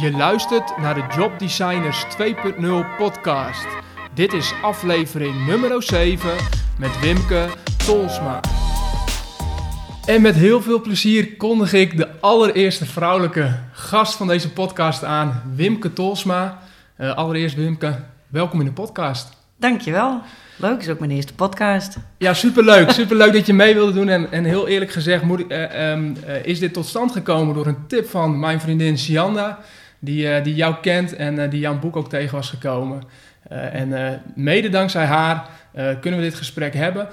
Je luistert naar de Job Designers 2.0 podcast. Dit is aflevering nummer 7 met Wimke Tolsma. En met heel veel plezier kondig ik de allereerste vrouwelijke gast van deze podcast aan, Wimke Tolsma. Uh, allereerst Wimke, welkom in de podcast. Dankjewel. Leuk, is ook mijn eerste podcast. Ja, superleuk. Superleuk dat je mee wilde doen. En, en heel eerlijk gezegd moet uh, um, uh, is dit tot stand gekomen door een tip van mijn vriendin Sianda die, uh, die jou kent en uh, die jouw boek ook tegen was gekomen. Uh, en mede dankzij haar kunnen we dit gesprek hebben.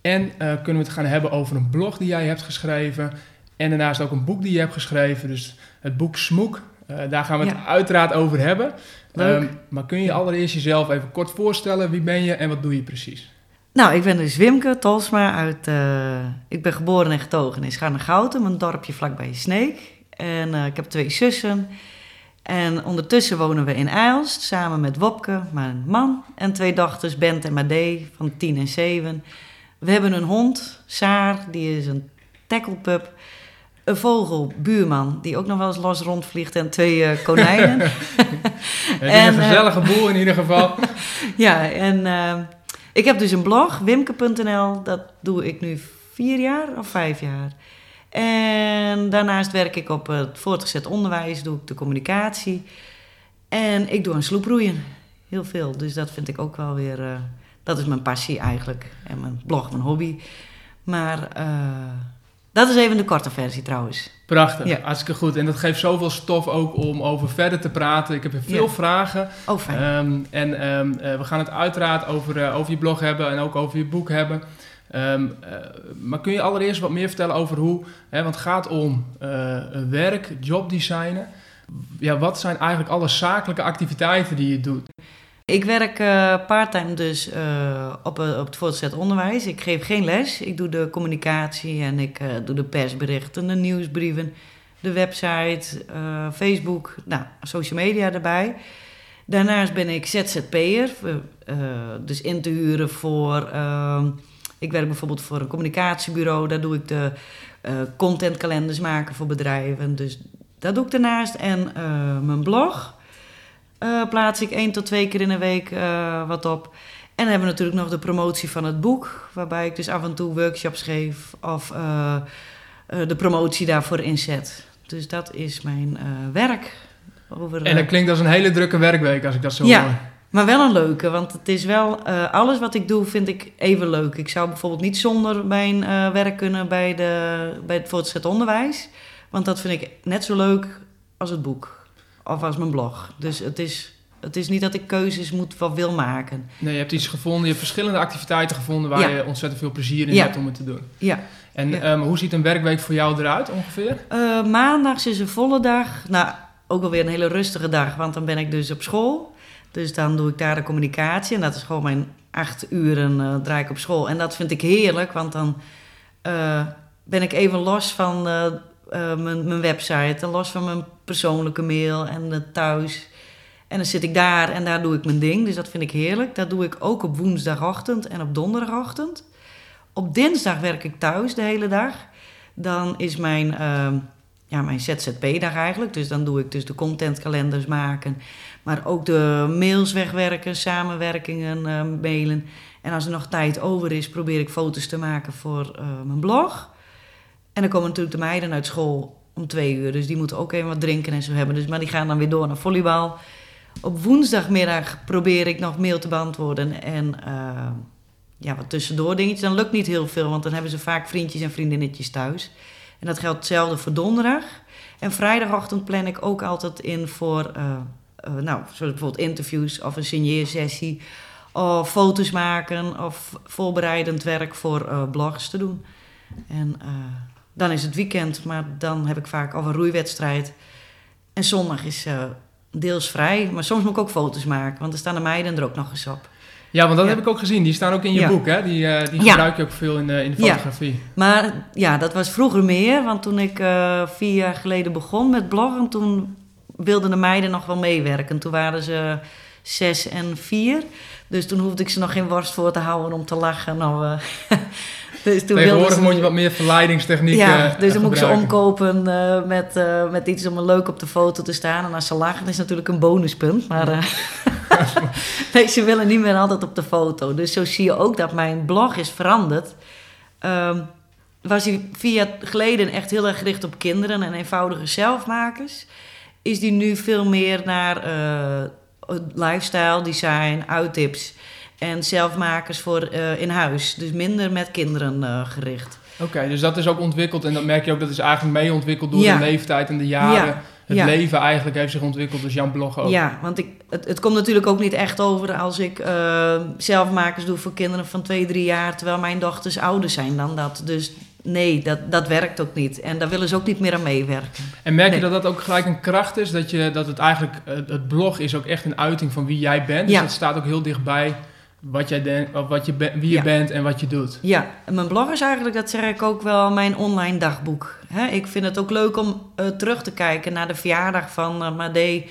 En kunnen we het gaan hebben over een blog die jij hebt geschreven. En daarnaast ook een boek die je hebt geschreven. Dus het boek Smoek. daar gaan we het ja. uiteraard over hebben. Um, maar kun je allereerst jezelf even kort voorstellen? Wie ben je en wat doe je precies? Nou, ik ben dus Wimke Tolsma uit... ik ben geboren en getogen in Scharnegouten, een dorpje vlakbij Sneek. En ik heb twee zussen... En ondertussen wonen we in Aalst samen met Wopke, mijn man, en twee dochters, Bent en Madee van 10 en 7. We hebben een hond, Saar, die is een tacklepup. Een vogel, buurman, die ook nog wel eens los rondvliegt en twee uh, konijnen. en, een gezellige uh, boel in ieder geval. ja, en uh, ik heb dus een blog, wimke.nl, dat doe ik nu vier jaar of vijf jaar. En daarnaast werk ik op het voortgezet onderwijs, doe ik de communicatie. En ik doe aan sloeproeien, heel veel. Dus dat vind ik ook wel weer, uh, dat is mijn passie eigenlijk. En mijn blog, mijn hobby. Maar uh, dat is even de korte versie trouwens. Prachtig, ja. hartstikke goed. En dat geeft zoveel stof ook om over verder te praten. Ik heb veel ja. vragen. Oh, fijn. Um, en um, uh, we gaan het uiteraard over, over je blog hebben en ook over je boek hebben. Um, uh, maar kun je allereerst wat meer vertellen over hoe, hè, want het gaat om uh, werk, jobdesignen. Ja, wat zijn eigenlijk alle zakelijke activiteiten die je doet? Ik werk uh, parttime dus op, op het voortgezet onderwijs. Ik geef geen les. Ik doe de communicatie en ik doe de persberichten, de nieuwsbrieven, de website, Facebook, nou, social media erbij. Daarnaast ben ik ZZP'er, dus in te huren voor ehm, ik werk bijvoorbeeld voor een communicatiebureau. Daar doe ik de uh, contentkalenders maken voor bedrijven. Dus dat doe ik daarnaast. En uh, mijn blog uh, plaats ik één tot twee keer in een week wat op. En dan hebben we natuurlijk nog de promotie van het boek. Waarbij ik dus af en toe workshops geef. Of de promotie daarvoor inzet. Dus dat is mijn werk. Over, en dat klinkt als een hele drukke werkweek als ik dat zo ja. hoor. Maar wel een leuke, want het is wel... Uh, alles wat ik doe vind ik even leuk. Ik zou bijvoorbeeld niet zonder mijn uh, werk kunnen bij, de, bij het voortgezet onderwijs. Want dat vind ik net zo leuk als het boek. Of als mijn blog. Dus het is, het is niet dat ik keuzes moet of wil maken. Nee, je hebt iets gevonden. Je hebt verschillende activiteiten gevonden... waar ja. je ontzettend veel plezier in ja. hebt om het te doen. Ja. En ja. Um, hoe ziet een werkweek voor jou eruit ongeveer? Uh, maandags is een volle dag. Nou, ook alweer een hele rustige dag. Want dan ben ik dus op school... Dus dan doe ik daar de communicatie. En dat is gewoon mijn acht uren uh, draai ik op school. En dat vind ik heerlijk, want dan uh, ben ik even los van uh, mijn, mijn, website. Los van mijn persoonlijke mail en thuis. En dan zit ik daar en daar doe ik mijn ding. Dus dat vind ik heerlijk. Dat doe ik ook op woensdagochtend en op donderdagochtend. Op dinsdag werk ik thuis de hele dag. Dan is mijn, ja, mijn ZZP-dag eigenlijk. Dus dan doe ik dus de contentkalenders maken... Maar ook de mails wegwerken, samenwerkingen uh, mailen. En als er nog tijd over is, probeer ik foto's te maken voor uh, mijn blog. En dan komen natuurlijk de meiden uit school om twee uur. Dus die moeten ook even wat drinken en zo hebben. Dus, maar die gaan dan weer door naar volleybal. Op woensdagmiddag probeer ik nog mail te beantwoorden. En uh, ja, wat tussendoor dingetjes. Dan lukt niet heel veel, want dan hebben ze vaak vriendjes en vriendinnetjes thuis. En dat geldt hetzelfde voor donderdag. En vrijdagochtend plan ik ook altijd in voor uh, nou, zoals bijvoorbeeld interviews of een signeersessie. Of foto's maken of voorbereidend werk voor uh, blogs te doen. En dan is het weekend, maar dan heb ik vaak al een roeiwedstrijd. En zondag is deels vrij, maar soms moet ik ook foto's maken, want er staan de meiden er ook nog eens op. Ja, want dat ja. heb ik ook gezien. Die staan ook in je ja. boek, hè? Die, uh, die gebruik je ook veel in de, in de fotografie. Ja. Maar ja, dat was vroeger meer. Want toen ik uh, vier jaar geleden begon met bloggen... toen wilden de meiden nog wel meewerken. Toen waren ze zes en vier. Dus toen hoefde ik ze nog geen worst voor te houden om te lachen. Nou, uh, dus toen Tegenwoordig ze... moet je wat meer verleidingstechnieken Ja, dus dan moet ik ze omkopen uh, met, uh, met iets om leuk op de foto te staan. En als ze lachen is natuurlijk een bonuspunt. Maar nee, ze willen niet meer altijd op de foto. Dus zo zie je ook dat mijn blog is veranderd. Um, was hij vier jaar geleden echt heel erg gericht op kinderen en eenvoudige zelfmakers. Is die nu veel meer naar lifestyle, design, uittips en zelfmakers voor uh, in huis. Dus minder met kinderen uh, gericht. Oké, dus dat is ook ontwikkeld en dat merk je ook, dat is eigenlijk mee ontwikkeld door de leeftijd en de jaren. Ja. Het leven eigenlijk heeft zich ontwikkeld, dus Jan Blog ook. Ja, want ik, het, het komt natuurlijk ook niet echt over als ik uh, zelfmakers doe voor kinderen van twee, drie jaar, terwijl mijn dochters ouder zijn dan dat. Dus nee, dat, dat werkt ook niet. En daar willen ze ook niet meer aan meewerken. En merk je dat dat ook gelijk een kracht is? Dat, je, dat het eigenlijk, het blog is ook echt een uiting van wie jij bent. Dus het staat ook heel dichtbij wat jij denkt, of wat je wie je bent en wat je doet. Ja, en mijn blog is eigenlijk, dat zeg ik ook wel, mijn online dagboek. ik vind het ook leuk om uh, terug te kijken naar de verjaardag van uh, Made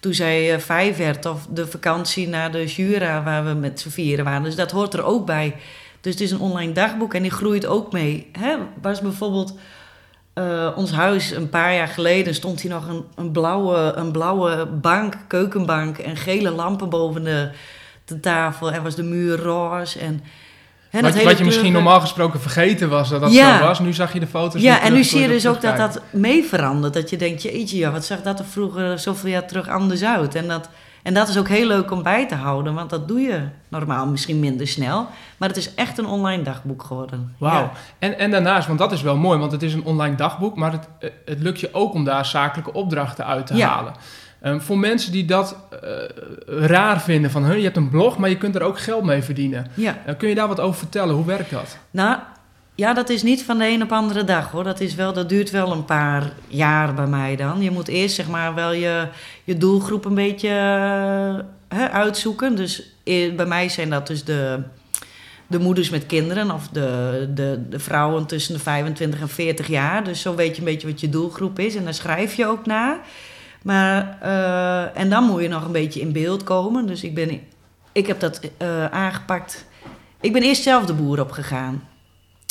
toen zij uh, vijf werd. Of de vakantie naar de Jura waar we met z'n vieren waren. Dus dat hoort er ook bij. Dus het is een online dagboek en die groeit ook mee. Hè? Was bijvoorbeeld uh, ons huis een paar jaar geleden stond hier nog een, een, blauwe, een blauwe bank, keukenbank en gele lampen boven de, de tafel. En was de muur roze en... Hè, wat, wat je misschien normaal gesproken vergeten was dat dat zo was. Nu zag je de foto's. Ja, en nu zie je dus ook dat dat mee verandert. Dat je denkt, jeetje, ja, wat zag dat er vroeger zoveel jaar terug anders uit. En dat, en dat is ook heel leuk om bij te houden, want dat doe je normaal misschien minder snel. Maar het is echt een online dagboek geworden. Wauw. En, en daarnaast, want dat is wel mooi, want het is een online dagboek, maar het, het lukt je ook om daar zakelijke opdrachten uit te halen. Um, voor mensen die dat uh, raar vinden, van je hebt een blog, maar je kunt er ook geld mee verdienen. Ja. Uh, kun je daar wat over vertellen? Hoe werkt dat? Nou, ja, dat is niet van de een op andere dag hoor. Dat, is wel, dat duurt wel een paar jaar bij mij dan. Je moet eerst zeg maar wel je, je doelgroep een beetje uh, hè, uitzoeken. Dus bij mij zijn dat dus de, de moeders met kinderen of de, de, de vrouwen tussen de 25 en 40 jaar. Dus zo weet je een beetje wat je doelgroep is en daar schrijf je ook naar. Maar, uh, en dan moet je nog een beetje in beeld komen. Dus ik, ben, ik heb dat uh, aangepakt. Ik ben eerst zelf de boer opgegaan.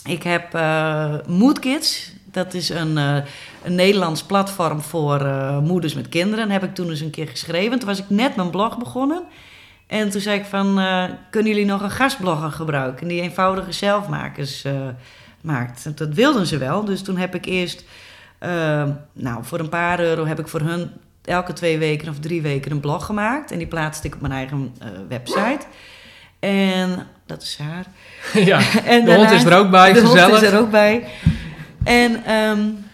Ik heb uh, Moodkids. Dat is een, een Nederlands platform voor moeders met kinderen. Dat heb ik toen eens een keer geschreven. Toen was ik net mijn blog begonnen. En toen zei ik van, kunnen jullie nog een gastblogger gebruiken... die eenvoudige zelfmakers maakt? Dat wilden ze wel. Dus toen heb ik eerst, nou, voor een paar euro heb ik voor hun... elke twee weken of drie weken een blog gemaakt. En die plaatste ik op mijn eigen website. En dat is haar. Ja, en de hond is er ook bij, de gezellig. De hond is er ook bij. En um,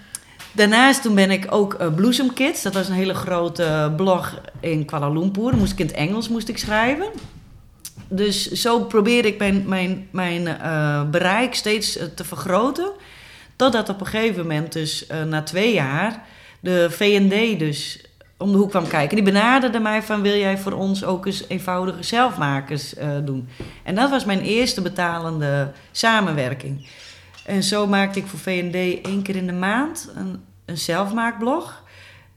daarnaast toen ben ik ook uh, Bloesem Kids. Dat was een hele grote blog in Kuala Lumpur. Moest ik in het Engels moest ik schrijven. Dus zo probeerde ik mijn, mijn, mijn uh, bereik steeds uh, te vergroten. Totdat op een gegeven moment, dus na twee jaar, de VND dus om de hoek kwam kijken. Die benaderde mij van wil jij voor ons ook eens eenvoudige zelfmakers uh, doen. En dat was mijn eerste betalende samenwerking. En zo maakte ik voor VND één keer in de maand een, een zelfmaakblog.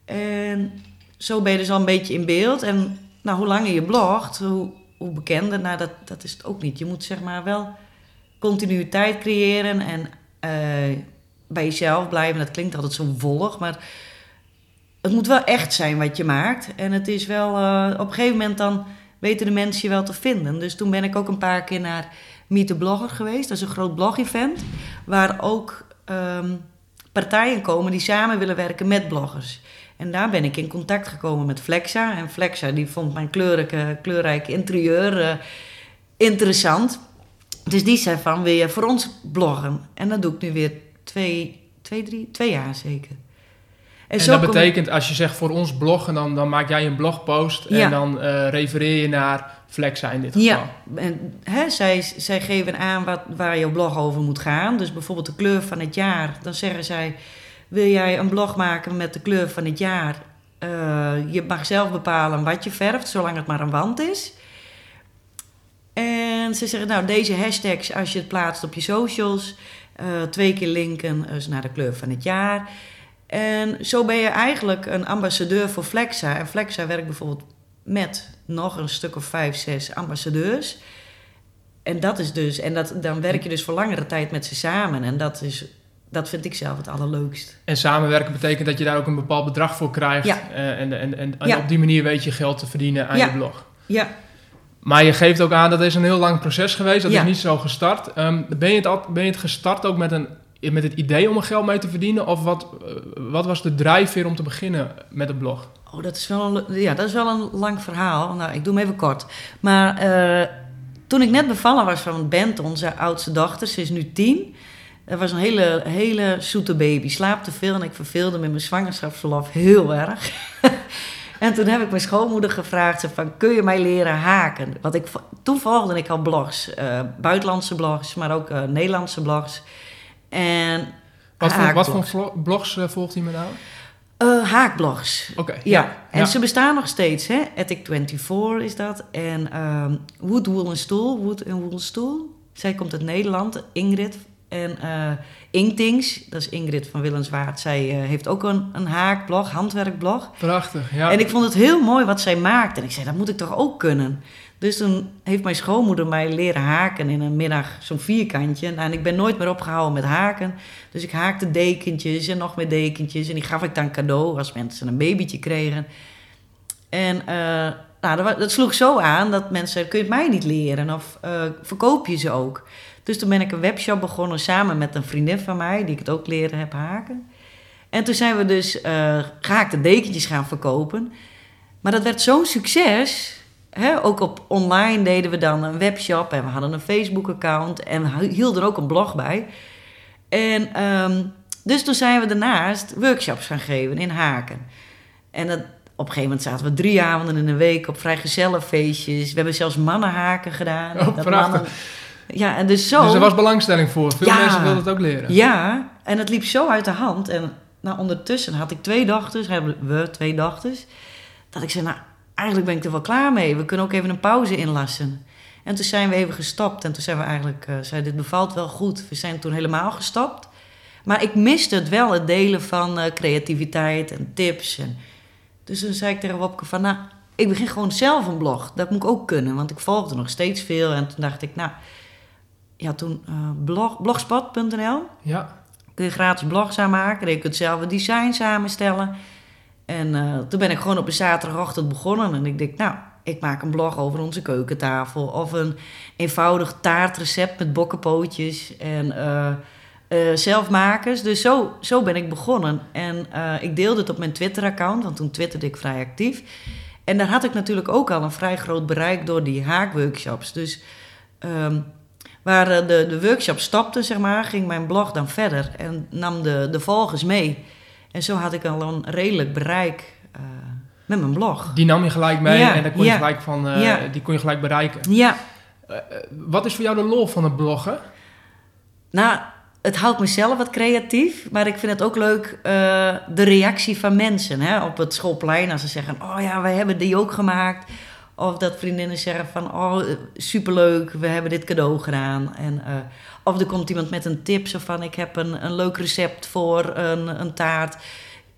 En zo ben je dus al een beetje in beeld. En nou, hoe langer je blogt, hoe, hoe bekender, nou dat, dat is het ook niet. Je moet zeg maar wel continuïteit creëren en uh, bij jezelf blijven. Dat klinkt altijd zo wollig, maar het moet wel echt zijn wat je maakt. En het is wel, uh, op een gegeven moment dan weten de mensen je wel te vinden. Dus toen ben ik ook een paar keer naar Meet the Blogger geweest. Dat is een groot blog-event. Waar ook um, partijen komen die samen willen werken met bloggers. En daar ben ik in contact gekomen met Flexa. En Flexa die vond mijn kleurrijke, kleurrijke interieur uh, interessant. Dus die zei van, wil je voor ons bloggen? En dat doe ik nu weer twee, twee, drie, twee jaar zeker. En, dat betekent, als je zegt voor ons bloggen, dan, dan maak jij een blogpost en dan uh, refereer je naar Flexa in dit geval. Ja, en, hè, zij, zij geven aan wat, waar je blog over moet gaan. Dus bijvoorbeeld de kleur van het jaar. Dan zeggen zij, wil jij een blog maken met de kleur van het jaar? Uh, je mag zelf bepalen wat je verft, zolang het maar een wand is. En ze zeggen, nou, deze hashtags, als je het plaatst op je socials... Uh, twee keer linken dus naar de kleur van het jaar... En zo ben je eigenlijk een ambassadeur voor Flexa. En Flexa werkt bijvoorbeeld met nog een stuk of vijf, zes ambassadeurs. En dat is dus, en dat, dan werk je dus voor langere tijd met ze samen. En dat is, dat vind ik zelf het allerleukst. En samenwerken betekent dat je daar ook een bepaald bedrag voor krijgt. Ja. eh, en, en, en, en Ja. op die manier weet je geld te verdienen aan Ja. je blog. Ja, Maar je geeft ook aan dat is een heel lang proces geweest. Dat Ja. is niet zo gestart. Ehm, ben, je het al, ben je het gestart ook met, een, met het idee om er geld mee te verdienen? Of wat, eh, wat was de drijfveer om te beginnen met het blog? Oh, dat is wel een, ja, dat is wel een lang verhaal. Nou, ik doe hem even kort. Maar eh, toen ik net bevallen was van Bent, onze oudste dochter, ze is nu tien. Dat was een hele, hele zoete baby. Slaapt te veel en ik verveelde met mijn zwangerschapsverlof heel erg. en toen heb ik mijn schoonmoeder gevraagd, ze van, kun je mij leren haken? Want ik, toen volgde ik al blogs, eh, buitenlandse blogs, maar ook eh, Nederlandse blogs. En Wat voor, wat voor blogs eh, volgt hij met nou? Haakblogs. Oké. Ja, en Ja. ze bestaan nog steeds, hè? Ethic24 is dat. En ehm Wood Wool Stoel, Wood en Wool Stoel. Zij komt uit Nederland, Ingrid. En Inkthings, dat is Ingrid van Willenswaard. Zij eh, heeft ook een, een haakblog, handwerkblog. Prachtig, ja. En ik vond het heel mooi wat zij maakte. En ik zei, dat moet ik toch ook kunnen? Dus toen heeft mijn schoonmoeder mij leren haken in een middag, zo'n vierkantje. Nou, en ik ben nooit meer opgehouden met haken. Dus ik haakte dekentjes en nog meer dekentjes. En die gaf ik dan cadeau als mensen een babytje kregen. En eh, nou, dat, sloeg zo aan dat mensen kun je het mij niet leren? Of eh, verkoop je ze ook? Dus toen ben ik een webshop begonnen samen met een vriendin van mij, die ik het ook leren heb haken. En toen zijn we dus eh gehaakte dekentjes gaan verkopen. Maar dat werd zo'n succes. Hè? Ook op online deden we dan een webshop en we hadden een Facebook-account en hielden er ook een blog bij. En ehm, dus toen zijn we daarnaast workshops gaan geven in Haken. En dat, op een gegeven moment zaten we drie avonden in een week op vrijgezellenfeestjes. We hebben zelfs mannenhaken gedaan. Oh, prachtig. Ja, en dus zo... Dus er was belangstelling voor. Veel Ja. mensen wilden het ook leren. Ja, en het liep zo uit de hand. En nou, ondertussen had ik twee dochters, hebben we twee dochters. Dat ik zei, nou, eigenlijk ben ik er wel klaar mee. We kunnen ook even een pauze inlassen. En toen zijn we even gestopt. En toen zijn we eigenlijk, eh zei, dit bevalt wel goed. We zijn toen helemaal gestopt. Maar ik miste het wel, het delen van eh, creativiteit en tips. En, dus toen zei ik tegen Wopke van, nou, ik begin gewoon zelf een blog. Dat moet ik ook kunnen, want ik volgde nog steeds veel. En toen dacht ik, nou, ja, toen eh, blog, blogspot.nl Ja. kun je gratis blogs aanmaken. En je kunt zelf een design samenstellen. En eh, toen ben ik gewoon op een zaterdagochtend begonnen. En ik denk, nou, ik maak een blog over onze keukentafel. Of een eenvoudig taartrecept met bokkenpootjes en eh, eh, zelfmakers. Dus zo, zo ben ik begonnen. En eh, ik deelde het op mijn Twitter-account, want toen twitterde ik vrij actief. En daar had ik natuurlijk ook al een vrij groot bereik door die haakworkshops. Dus ehm, waar eh, de, de workshop stopte, zeg maar, ging mijn blog dan verder en nam de, de volgers mee. En zo had ik al een redelijk bereik eh, met mijn blog. Die nam je gelijk mee Ja, en daar kon je gelijk van, eh, Ja. die kon je gelijk bereiken. Ja, wat is voor jou de lol van het bloggen? nou, het houdt mezelf wat creatief, maar ik vind het ook leuk de reactie van mensen hè, op het schoolplein. Als ze zeggen, oh ja, wij hebben die ook gemaakt. Of dat vriendinnen zeggen van, oh, eh, superleuk, we hebben dit cadeau gedaan. En, eh, of er komt iemand met een tip, zo van, ik heb een, een leuk recept voor een, een taart.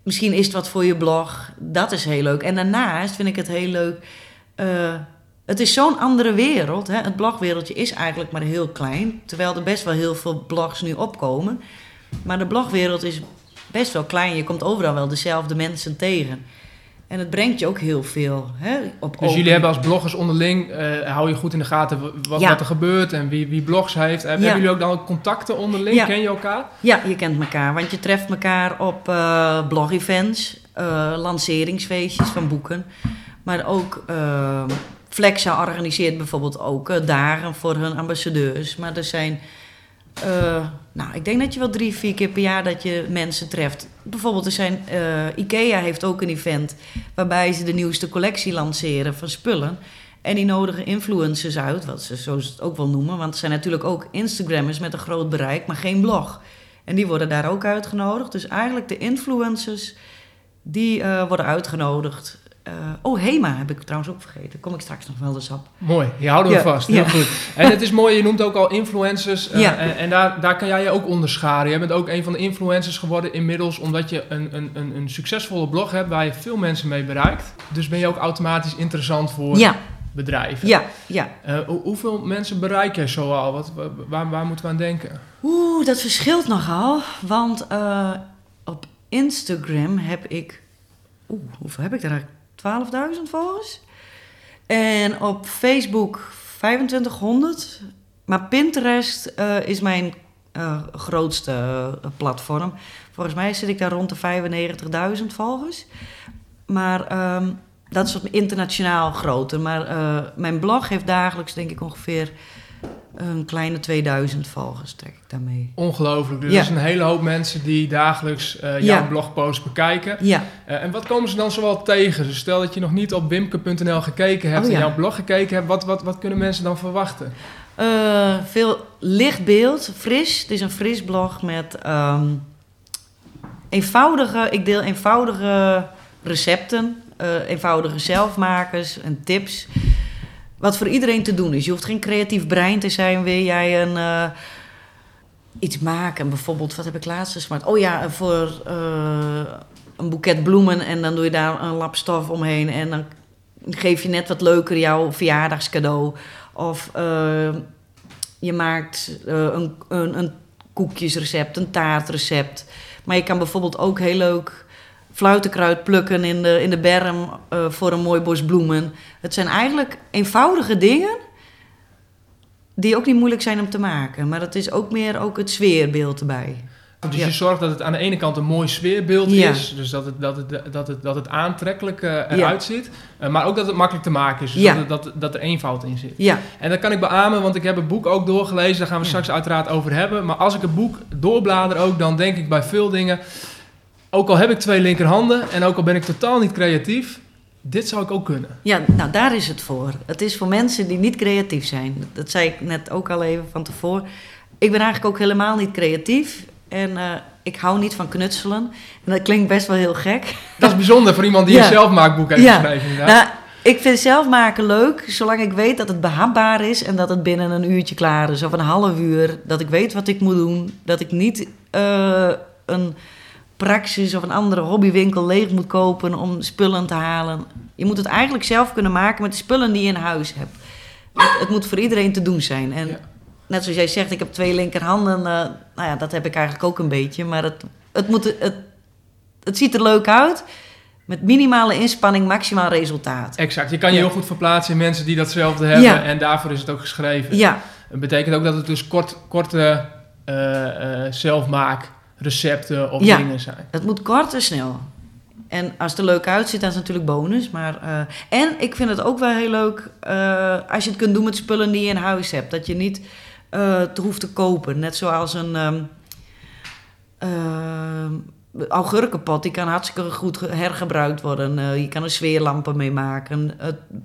Misschien is het wat voor je blog. Dat is heel leuk. En daarnaast vind ik het heel leuk... eh, het is zo'n andere wereld. Hè? Het blogwereldje is eigenlijk maar heel klein. Terwijl er best wel heel veel blogs nu opkomen. Maar de blogwereld is best wel klein. Je komt overal wel dezelfde mensen tegen. En het brengt je ook heel veel. Hè? Op Dus open- jullie hebben als bloggers onderling, eh, hou je goed in de gaten wat, Ja. wat er gebeurt en wie, wie blogs heeft. Hebben Ja. jullie ook dan contacten onderling? Ja. Ken je elkaar? Ja, je kent elkaar. Want je treft elkaar op eh blog-events, eh, lanceringsfeestjes van boeken. Maar ook eh, Flexa organiseert bijvoorbeeld ook eh, dagen voor hun ambassadeurs. Maar er zijn, eh, nou, ik denk dat je wel drie, vier keer per jaar dat je mensen treft. Bijvoorbeeld, er zijn, eh, IKEA heeft ook een event waarbij ze de nieuwste collectie lanceren van spullen. En die nodigen influencers uit, wat ze zo het ook wel noemen. Want er zijn natuurlijk ook Instagrammers met een groot bereik, maar geen blog. En die worden daar ook uitgenodigd. Dus eigenlijk de influencers, die eh, worden uitgenodigd. Eh, oh, HEMA heb ik trouwens ook vergeten. Kom ik straks nog wel eens op. Mooi, die houden we Ja, vast. Heel ja. goed. En het is mooi, je noemt ook al influencers. eh, Ja. En, en daar, daar kan jij je ook onderscharen. Je bent ook een van de influencers geworden inmiddels, omdat je een, een, een, een succesvolle blog hebt waar je veel mensen mee bereikt. Dus ben je ook automatisch interessant voor bedrijven. ja, ja. Hoe- hoeveel mensen bereik jij zo al? Wat, wa- waar, waar moeten we aan denken? Oeh, dat verschilt nogal. Want op Instagram heb ik... Oeh, hoeveel heb ik daar eigenlijk? 12.000 volgers? En op Facebook 2500. Maar Pinterest eh, is mijn eh, grootste eh, platform. Volgens mij zit ik daar rond de 95.000 volgers. Maar ehm, dat is wat internationaal groter. Maar mijn blog heeft dagelijks denk ik ongeveer een kleine 2000 volgers trek ik daarmee. Ongelooflijk. Dus Ja. er is een hele hoop mensen die dagelijks eh, jouw Ja. blogpost bekijken. Ja, Eh, en wat komen ze dan zoal tegen? Dus stel dat je nog niet op wimke.nl gekeken hebt Oh, en jouw blog gekeken hebt. Wat, wat, wat kunnen mensen dan verwachten? Eh, veel licht beeld, fris. Het is een fris blog met ehm, eenvoudige, ik deel eenvoudige recepten, eenvoudige zelfmakers en tips. Wat voor iedereen te doen is. Je hoeft geen creatief brein te zijn. Wil jij een, eh, iets maken? Bijvoorbeeld, wat heb ik laatst gesmaakt? Oh ja, voor eh, een boeket bloemen en dan doe je daar een lap stof omheen en dan geef je net wat leuker jouw verjaardagscadeau. Of eh, je maakt een, een, een koekjesrecept, een taartrecept. Maar je kan bijvoorbeeld ook heel leuk fluitenkruid plukken in de, in de berm eh, voor een mooi bos bloemen. Het zijn eigenlijk eenvoudige dingen die ook niet moeilijk zijn om te maken. Maar het is ook meer ook het sfeerbeeld erbij. Dus Ja. je zorgt dat het aan de ene kant een mooi sfeerbeeld Ja. is. Dus dat het, dat het, dat het, dat het aantrekkelijk eh, Ja. eruit ziet. Eh, maar ook dat het makkelijk te maken is. Dus dat, dat, dat er eenvoud in zit. Ja, En dat kan ik beamen, want ik heb het boek ook doorgelezen. Daar gaan we straks uiteraard over hebben. Maar als ik het boek doorblader ook, dan denk ik bij veel dingen... Ook al heb ik twee linkerhanden en ook al ben ik totaal niet creatief... Dit zou ik ook kunnen. Ja, nou daar is het voor. Het is voor mensen die niet creatief zijn. Dat zei ik net ook al even van tevoren. Ik ben eigenlijk ook helemaal niet creatief. En eh, ik hou niet van knutselen. En dat klinkt best wel heel gek. Dat is bijzonder voor iemand die Ja. een zelfmaakboek heeft Ja. geschreven. inderdaad. Nou, ik vind zelf maken leuk, zolang ik weet dat het behapbaar is en dat het binnen een uurtje klaar is. Of een half uur, dat ik weet wat ik moet doen. Dat ik niet eh, een praxis of een andere hobbywinkel leeg moet kopen om spullen te halen. Je moet het eigenlijk zelf kunnen maken met de spullen die je in huis hebt. Het, het moet voor iedereen te doen zijn. En Ja. net zoals jij zegt, ik heb twee linkerhanden. eh, nou ja, dat heb ik eigenlijk ook een beetje. Maar het, het, moet, het, het ziet er leuk uit. Met minimale inspanning, maximaal resultaat. Exact. Je kan je Ja. heel goed verplaatsen in mensen die datzelfde hebben. Ja. En daarvoor is het ook geschreven. Ja, Het betekent ook dat het dus kort, korte eh, eh, zelfmaakrecepten of Ja. dingen zijn. het moet kort en snel. En als het er leuk uitziet, dan is het natuurlijk bonus. Maar, eh, en ik vind het ook wel heel leuk eh, als je het kunt doen met spullen die je in huis hebt. Dat je niet het hoeft te kopen. Net zoals een ehm, augurkenpot. Die kan hartstikke goed ge- hergebruikt worden. Je kan er sfeerlampen mee maken.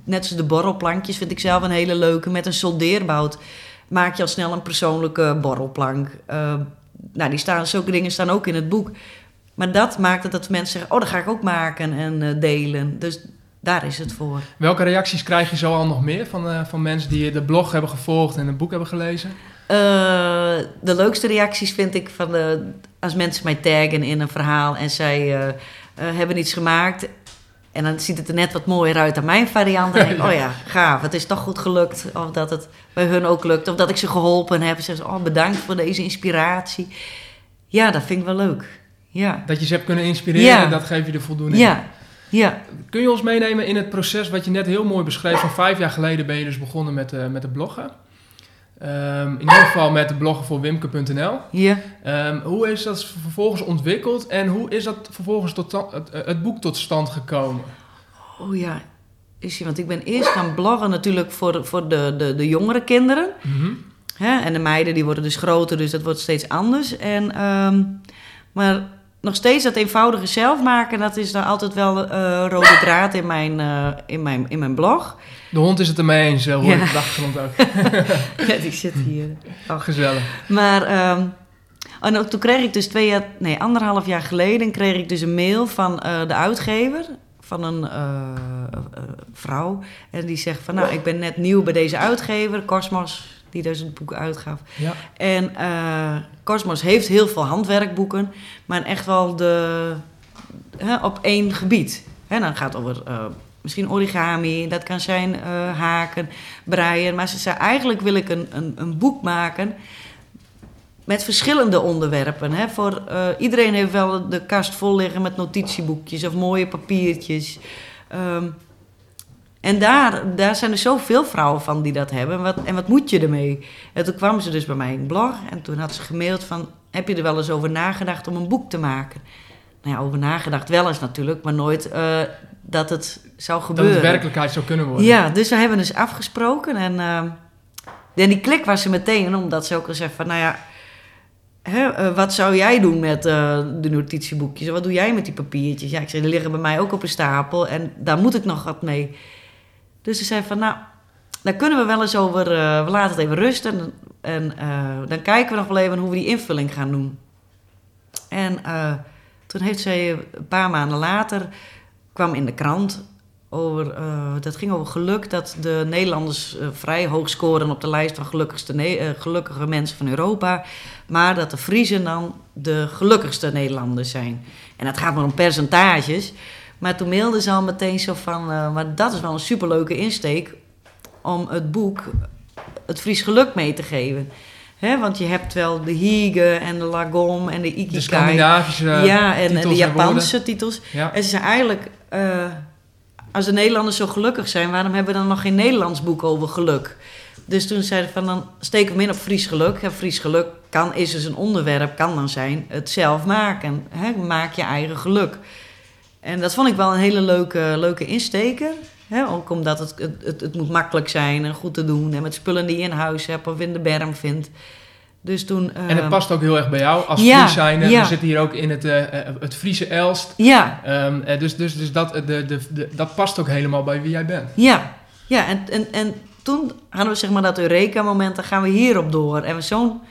Net zoals de borrelplankjes vind ik zelf een hele leuke. Met een soldeerbout maak je al snel een persoonlijke borrelplank. Nou, die staan, zulke dingen staan ook in het boek. Maar dat maakt het dat mensen zeggen... oh, dat ga ik ook maken en eh, delen. Dus daar is het voor. Welke reacties krijg je zo al nog meer van, eh, van mensen die de blog hebben gevolgd en het boek hebben gelezen? Eh, de leukste reacties vind ik van de, als mensen mij taggen in een verhaal en zij hebben iets gemaakt. En dan ziet het er net wat mooier uit dan mijn variant. Dan denk ik, oh ja, gaaf, het is toch goed gelukt. Of dat het bij hun ook lukt. Of dat ik ze geholpen heb. Ze zeggen, oh bedankt voor deze inspiratie. Ja, dat vind ik wel leuk. Ja, Dat je ze hebt kunnen inspireren, Ja. dat geeft je de voldoening. ja, ja. Kun je ons meenemen in het proces wat je net heel mooi beschreef? Van vijf jaar geleden ben je dus begonnen met, eh met het bloggen. Ehm, in ieder geval met de bloggen voor wimke.nl. ja. Ehm, hoe is dat vervolgens ontwikkeld en hoe is dat vervolgens tot het, het boek tot stand gekomen? Oh ja, is je, want ik ben eerst gaan bloggen natuurlijk voor, voor de, de, de jongere kinderen. Hè? En de meiden die worden dus groter, dus dat wordt steeds anders. En, ehm, maar nog steeds dat eenvoudige zelf maken, dat is dan altijd wel eh rode draad in mijn, eh, in, mijn, in mijn blog. De hond is het ermee eens, eh, hoor Ja. ik de achtergrond ook. ja, die zit hier. Oh. Gezellig. Maar ehm, en ook toen kreeg ik dus twee jaar, nee, anderhalf jaar geleden kreeg ik dus een mail van de uitgever van een vrouw. En die zegt van, nou, ik ben net nieuw bij deze uitgever, Cosmos, die dus het boek uitgaf. Ja. En eh, Cosmos heeft heel veel handwerkboeken, maar echt wel de, hè, op één gebied. Hè, dan gaat het over eh, misschien origami, dat kan zijn eh, haken, breien. Maar ze zei, eigenlijk wil ik een, een, een boek maken met verschillende onderwerpen. Hè. Voor, iedereen heeft wel de kast vol liggen met notitieboekjes of mooie papiertjes. Ehm, en daar, daar zijn er zoveel vrouwen van die dat hebben. Wat, en wat moet je ermee? En toen kwam ze dus bij mij in het blog en toen had ze gemaild van... heb je er wel eens over nagedacht om een boek te maken? Nou ja, over nagedacht wel eens natuurlijk, maar nooit eh, dat het zou Dat gebeuren. het werkelijkheid zou kunnen worden. Ja, dus we hebben dus afgesproken. En, eh, en die klik was er meteen, omdat ze ook al zei van, nou ja, hè, eh, wat zou jij doen met de notitieboekjes? Wat doe jij met die papiertjes? Ja, ik zei, die liggen bij mij ook op een stapel en daar moet ik nog wat mee. Dus ze zei van, nou, daar kunnen we wel eens over, eh, we laten het even rusten. En eh, dan kijken we nog wel even hoe we die invulling gaan doen. En eh, toen heeft zij een paar maanden later, kwam in de krant over, dat ging over geluk, dat de Nederlanders vrij hoog scoren op de lijst van gelukkigste gelukkige mensen van Europa. Maar dat de Friesen dan de gelukkigste Nederlanders zijn. En dat gaat maar om percentages. Maar toen mailde ze al meteen zo van, eh, maar dat is wel een superleuke insteek om het boek Het Fries Geluk mee te geven. Hè, want je hebt wel de Hige en de Lagom en de De Ikigai. Scandinavische ja, en, de en. Japanse titels. Ja. En ze zijn eigenlijk, eh, als de Nederlanders zo gelukkig zijn, waarom hebben we dan nog geen Nederlands boek over geluk? Dus toen zeiden van, dan steken we hem in op Fries geluk. Ja, Fries geluk kan, is dus een onderwerp, kan dan zijn het zelf maken. Hè? Maak je eigen geluk. En dat vond ik wel een hele leuke, leuke insteker. Hè? Ook omdat het, het, het, het moet makkelijk zijn en goed te doen. En met spullen die je in huis hebt of in de berm vindt. Dus toen... En het eh, past ook heel erg bij jou als Ja. We zitten hier ook in het, eh, eh, het Friese Elst. Ja, Ehm, eh, dus dus, dus dat, de, de, de, dat past ook helemaal bij wie jij bent. Ja, ja en, en, en toen hadden we zeg maar dat Eureka-moment, dan gaan we hierop door. En we zo'n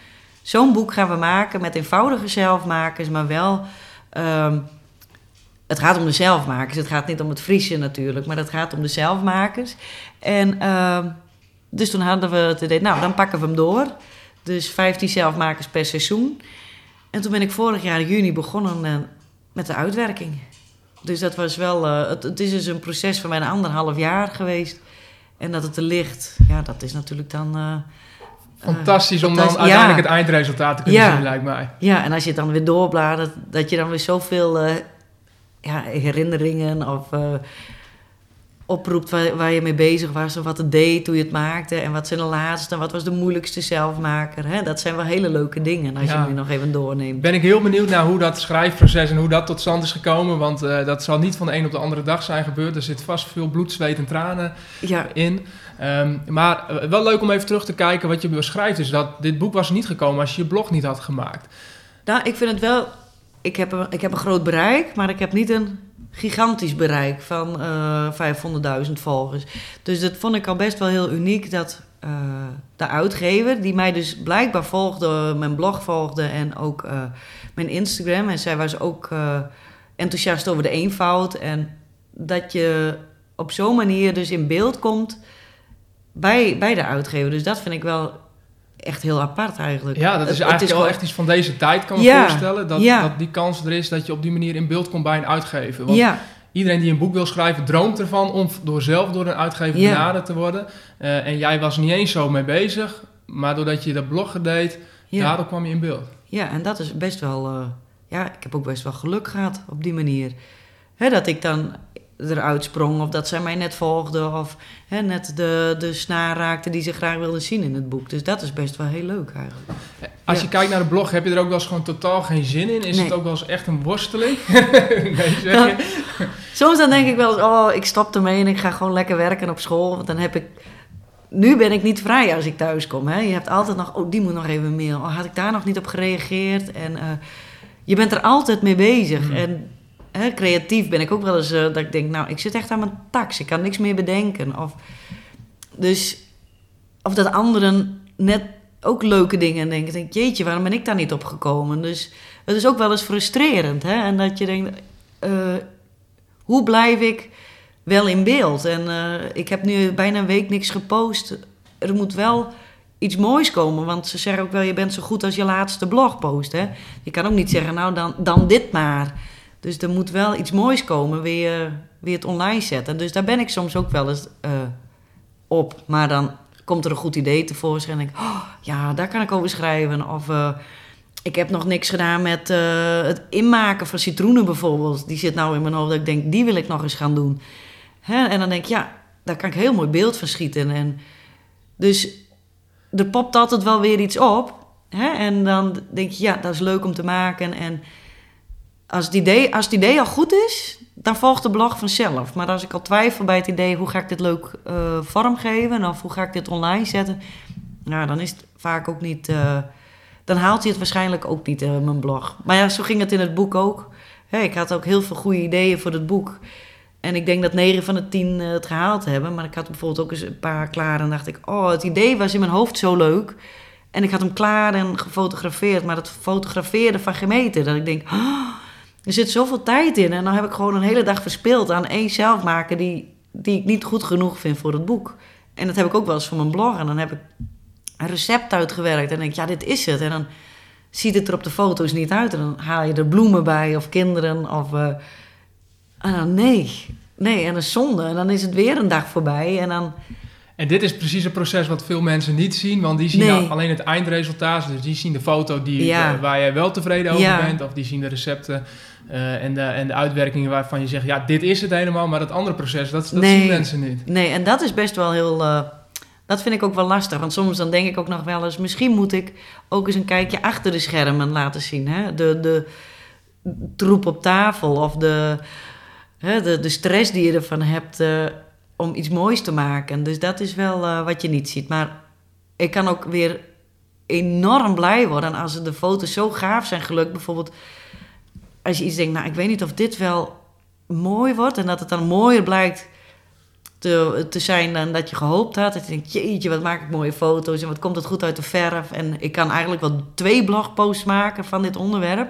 zo'n boek gaan we maken met eenvoudige zelfmakers, maar wel... ehm, het gaat om de zelfmakers, het gaat niet om het Friese natuurlijk, maar het gaat om de zelfmakers. En ehm, dus toen hadden we het idee, nou dan pakken we hem door. Dus 15 zelfmakers per seizoen. En toen ben ik vorig jaar in juni begonnen eh, met de uitwerking. Dus dat was wel, eh, het, het is dus een proces van bijna anderhalf jaar geweest. En dat het er ligt, ja, dat is natuurlijk dan... eh, Fantastisch om dan uiteindelijk het eindresultaat te kunnen Ja. zien, lijkt mij. Ja, en als je het dan weer doorbladert, dat je dan weer zoveel ja, herinneringen of eh, oproept waar, waar je mee bezig was, of wat het deed, hoe je het maakte, en wat zijn de laatste, en wat was de moeilijkste zelfmaker. Hè? Dat zijn wel hele leuke dingen als Ja. je nu nog even doorneemt. Ben ik heel benieuwd naar hoe dat schrijfproces en hoe dat tot stand is gekomen. Want eh, dat zal niet van de een op de andere dag zijn gebeurd. Er zit vast veel bloed, zweet en tranen Ja, in. Ehm, maar eh, wel leuk om even terug te kijken wat je beschrijft. Is dat dit boek was niet gekomen als je je blog niet had gemaakt. nou, ik vind het wel. Ik heb, een, ik heb een groot bereik, maar ik heb niet een gigantisch bereik van eh 500.000 volgers. Dus dat vond ik al best wel heel uniek dat eh, de uitgever, die mij dus blijkbaar volgde, mijn blog volgde en ook eh, mijn Instagram. En zij was ook enthousiast over de eenvoud. En dat je op zo'n manier dus in beeld komt bij, bij de uitgever. Dus dat vind ik wel echt heel apart eigenlijk. Ja, dat is het eigenlijk wel gewoon- echt iets van deze tijd, kan ik Ja, me voorstellen. Dat, ja. dat die kans er is dat je op die manier in beeld komt bij een uitgever. Want Ja, iedereen die een boek wil schrijven, droomt ervan om door zelf door een uitgever benaderd te worden. Eh, en jij was niet eens zo mee bezig, maar doordat je dat bloggen deed, ja. daardoor kwam je in beeld. Ja, en dat is best wel... eh, ja, ik heb ook best wel geluk gehad op die manier. Hè, dat ik dan eruit sprong of dat zij mij net volgde... of hè, net de, de snaar raakte die ze graag wilden zien in het boek. Dus dat is best wel heel leuk eigenlijk. Als Ja. je kijkt naar de blog, heb je er ook wel eens gewoon totaal geen zin in? Is Nee. het ook wel eens echt een worsteling? nee, zeg? Soms dan denk ik wel eens, oh, ik stop ermee en ik ga gewoon lekker werken op school. Want dan heb ik... Nu ben ik niet vrij als ik thuis kom. Hè? Je hebt altijd nog, oh, die moet nog even mail. Oh, had ik daar nog niet op gereageerd? En eh, je bent er altijd mee bezig. Hmm. En creatief ben ik ook wel eens eh, dat ik denk, nou, ik zit echt aan mijn tax. Ik kan niks meer bedenken. Of, dus, of dat anderen net ook leuke dingen denken. Denk, jeetje, waarom ben ik daar niet op gekomen? Dus het is ook wel eens frustrerend. Hè? En dat je denkt, eh, hoe blijf ik wel in beeld? En eh, ik heb nu bijna een week niks gepost. Er moet wel iets moois komen. Want ze zeggen ook wel, je bent zo goed als je laatste blogpost. Hè? Je kan ook niet zeggen, nou dan, dan dit maar. Dus er moet wel iets moois komen, weer, weer het online zetten. Dus daar ben ik soms ook wel eens uh, op. Maar dan komt er een goed idee tevoorschijn en denk ik... Oh, ja, daar kan ik over schrijven. Of uh, ik heb nog niks gedaan met uh, het inmaken van citroenen bijvoorbeeld. Die zit nou in mijn hoofd dat ik denk, die wil ik nog eens gaan doen. Hè? En dan denk ik, ja, daar kan ik heel mooi beeld van schieten. En dus er popt altijd wel weer iets op. Hè? En dan denk je, ja, dat is leuk om te maken. En als het, idee, als het idee al goed is, dan volgt de blog vanzelf. Maar als ik al twijfel bij het idee, hoe ga ik dit leuk uh, vormgeven? Of hoe ga ik dit online zetten? Nou, dan is het vaak ook niet... Uh, dan haalt hij het waarschijnlijk ook niet, uh, mijn blog. Maar ja, zo ging het in het boek ook. Hey, ik had ook heel veel goede ideeën voor het boek. En ik denk dat 9 van de 10 het gehaald hebben. Maar ik had bijvoorbeeld ook eens een paar klaar. En dacht ik, oh, het idee was in mijn hoofd zo leuk. En ik had hem klaar en gefotografeerd. Maar het fotografeerde van gemeten. Dat ik denk, oh, er zit zoveel tijd in. En dan heb ik gewoon een hele dag verspild aan één zelfmaker die, die ik niet goed genoeg vind voor het boek. En dat heb ik ook wel eens voor mijn blog. En dan heb ik een recept uitgewerkt. En denk ik, ja, dit is het. En dan ziet het er op de foto's niet uit. En dan haal je er bloemen bij of kinderen. Of, uh, en dan nee, nee, en een zonde. En dan is het weer een dag voorbij. En dan... En dit is precies het proces wat veel mensen niet zien, want die zien nee. nou alleen het eindresultaat. Dus die zien de foto die, ja. waar jij wel tevreden over ja. bent, of die zien de recepten uh, en, de, en de uitwerkingen waarvan je zegt, ja, dit is het helemaal, maar dat andere proces, dat, dat nee. zien mensen niet. Nee, en dat is best wel heel. Uh, dat vind ik ook wel lastig, want soms dan denk ik ook nog wel eens, misschien moet ik ook eens een kijkje achter de schermen laten zien. Hè? De, de troep op tafel of de, hè, de, de stress die je ervan hebt. Om iets moois te maken. Dus dat is wel uh, wat je niet ziet. Maar ik kan ook weer enorm blij worden als de foto's zo gaaf zijn gelukt. Bijvoorbeeld als je iets denkt, nou ik weet niet of dit wel mooi wordt. En dat het dan mooier blijkt te, te zijn dan dat je gehoopt had. Dat je denkt, jeetje, wat maak ik mooie foto's en wat komt het goed uit de verf. En ik kan eigenlijk wel twee blogposts maken van dit onderwerp.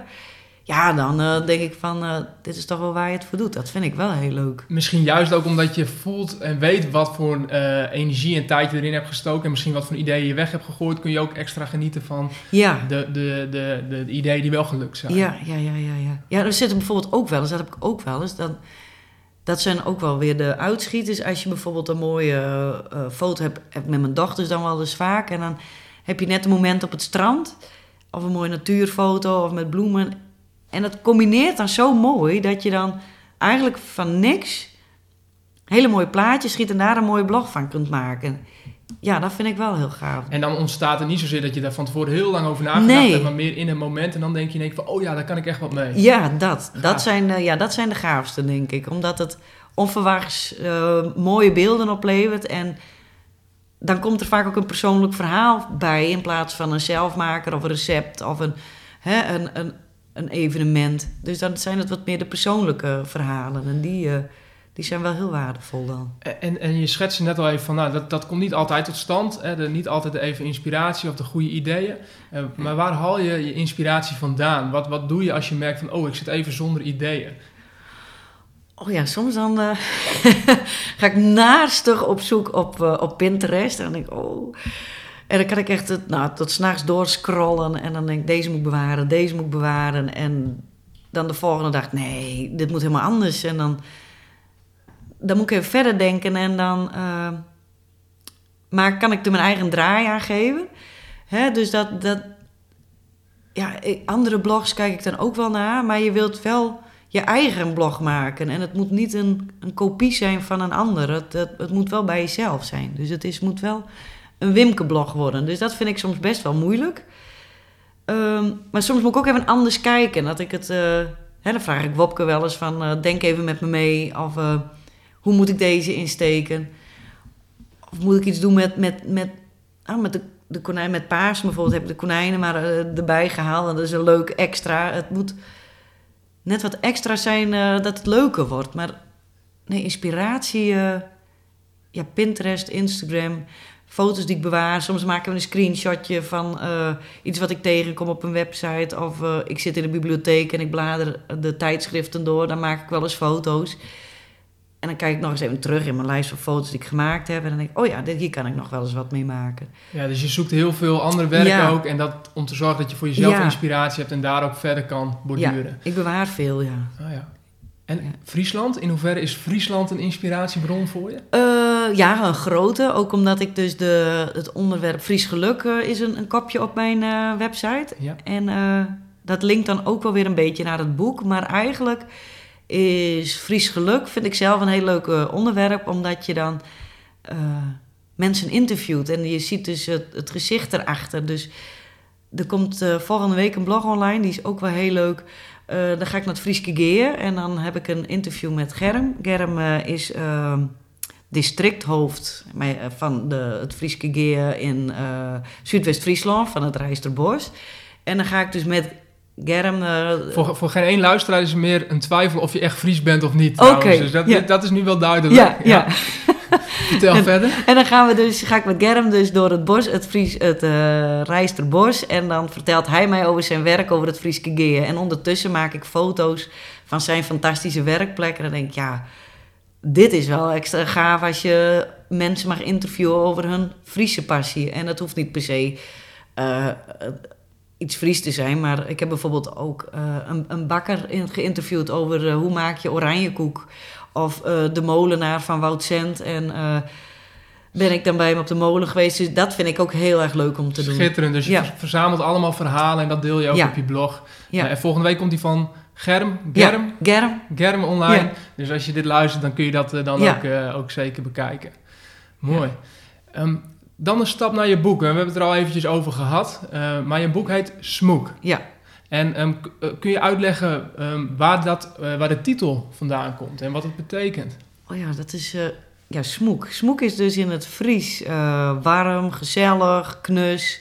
Ja, dan uh, denk ik van, uh, dit is toch wel waar je het voor doet. Dat vind ik wel heel leuk. Misschien juist ook omdat je voelt en weet wat voor uh, energie en tijd je erin hebt gestoken. En misschien wat voor ideeën je weg hebt gegooid. Kun je ook extra genieten van ja. de, de, de, de, ideeën die wel gelukt zijn. Ja, ja, ja, ja. Ja, ja er zitten bijvoorbeeld ook wel eens, dat heb ik ook wel eens. Dan, dat zijn ook wel weer de uitschieters. Als je bijvoorbeeld een mooie foto hebt, hebt met mijn dochters dan wel eens vaak. En dan heb je net een moment op het strand. Of een mooie natuurfoto of met bloemen. En dat combineert dan zo mooi dat je dan eigenlijk van niks hele mooie plaatjes schiet en daar een mooie blog van kunt maken. Ja, dat vind ik wel heel gaaf. En dan ontstaat er niet zozeer dat je daar van tevoren heel lang over nagedacht nee. hebt, maar meer in een moment. En dan denk je denk van, oh ja, daar kan ik echt wat mee. Ja, dat. Dat zijn, uh, ja, dat zijn de gaafste, denk ik. Omdat het onverwachts uh, mooie beelden oplevert. En dan komt er vaak ook een persoonlijk verhaal bij... in plaats van een zelfmaker of een recept of een, hè, een, een, een evenement. Dus dan zijn het wat meer de persoonlijke verhalen. En die, uh, die zijn wel heel waardevol dan. En, en je schetste net al even van, nou, dat, dat komt niet altijd tot stand. Hè? De, niet altijd even inspiratie of de goede ideeën. Uh, maar waar haal je je inspiratie vandaan? Wat, wat doe je als je merkt van, oh, ik zit even zonder ideeën? Oh ja, soms dan uh, ga ik naastig op zoek op, op Pinterest. En dan denk ik, oh... En dan kan ik echt het, nou, tot s'nachts doorscrollen. En dan denk ik, deze moet bewaren, deze moet bewaren. En dan de volgende dag, nee, dit moet helemaal anders. En dan, dan moet ik even verder denken. En dan uh, maar kan ik er mijn eigen draai aan geven. Hè, dus dat, dat... Ja, andere blogs kijk ik dan ook wel naar. Maar je wilt wel je eigen blog maken. En het moet niet een, een kopie zijn van een ander. Het, het, het moet wel bij jezelf zijn. Dus het is, moet wel een Wimke-blog worden. Dus dat vind ik soms best wel moeilijk. Um, maar soms moet ik ook even anders kijken. Dat ik het, hè, dan vraag ik Wopke wel eens van... Uh, denk even met me mee. Of uh, hoe moet ik deze insteken? Of moet ik iets doen met, met, met, ah, met de, de konijn met paars bijvoorbeeld. Heb ik de konijnen maar erbij gehaald. En dat is een leuk extra. Het moet net wat extra zijn dat het leuker wordt. Maar nee, inspiratie... ja, Pinterest, Instagram foto's die ik bewaar. Soms maken we een screenshotje van uh, iets wat ik tegenkom op een website. Of uh, ik zit in de bibliotheek en ik blader de tijdschriften door. Dan maak ik wel eens foto's. En dan kijk ik nog eens even terug in mijn lijst van foto's die ik gemaakt heb. En dan denk ik, oh ja, dit, hier kan ik nog wel eens wat mee maken. Ja, dus je zoekt heel veel andere werk Ja. ook. En dat om te zorgen dat je voor jezelf Ja. inspiratie hebt en daar ook verder kan borduren. Ik bewaar veel, ja. Ah, ja. En Ja. Friesland, in hoeverre is Friesland een inspiratiebron voor je? Eh, ja, een grote. Ook omdat ik dus de, het onderwerp Fries Geluk eh, is een, een kopje op mijn eh, website. Ja. En dat linkt dan ook wel weer een beetje naar het boek. Maar eigenlijk is Fries Geluk, vind ik zelf een heel leuk onderwerp. Omdat je dan mensen interviewt. En je ziet dus het, het gezicht erachter. Dus er komt volgende week een blog online. Die is ook wel heel leuk. Eh, dan ga ik naar het Frieske Geer. En dan heb ik een interview met Germ. Germ eh, is... ehm, districthoofd eh, van de, het Frieske Geer in Zuidwest-Friesland, van het Rijsterbos. En dan ga ik dus met Germ... Voor, voor geen één luisteraar is er meer een twijfel of je echt Fries bent of niet. Oké. Dus dat, ja. dat is nu wel duidelijk. ja, ja. Vertel verder. En dan gaan we dus, ga ik met Germ dus door het bos, het, Fries, het eh, Rijsterbos. En dan vertelt hij mij over zijn werk over het Frieske Geer. En ondertussen maak ik foto's van zijn fantastische werkplek. En dan denk ik, ja, dit is wel extra gaaf als je mensen mag interviewen over hun Friese passie. En dat hoeft niet per se eh, iets Fries te zijn. Maar ik heb bijvoorbeeld ook eh, een, een bakker in, geïnterviewd over hoe maak je oranjekoek. Of eh, de molenaar van Wout Cent. En eh, ben ik dan bij hem op de molen geweest. Dus dat vind ik ook heel erg leuk om te doen. Schitterend. Dus je Ja. ver- verzamelt allemaal verhalen en dat deel je ook Ja. op je blog. Ja. Eh, en volgende week komt die van Germ. Germ. Germ. Germ online. Dus als je dit luistert, dan kun je dat eh, dan ook, ook zeker bekijken. Mooi. Ehm, dan een stap naar je boek. We hebben het er al eventjes over gehad. Eh, maar je boek heet Smoek. Ja. En ehm, eh, kun je uitleggen ehm, waar, dat, eh, waar de titel vandaan komt en wat het betekent? Oh ja, dat is... eh, ja, smoek. Smoek is dus in het Fries warm, gezellig, knus.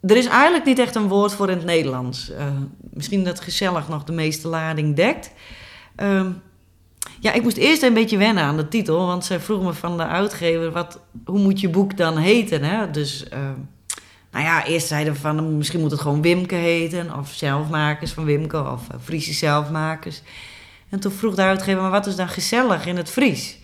Er is eigenlijk niet echt een woord voor in het Nederlands. Misschien dat gezellig nog de meeste lading dekt. Ehm, ja, ik moest eerst een beetje wennen aan de titel. Want zij vroeg me van de uitgever... Wat, hoe moet je boek dan heten? Hè? Dus... nou ja, eerst zeiden we van misschien moet het gewoon Wimke heten. Of zelfmakers van Wimke. Of eh, Friese zelfmakers. En toen vroeg de uitgever, maar wat is dan gezellig in het Fries?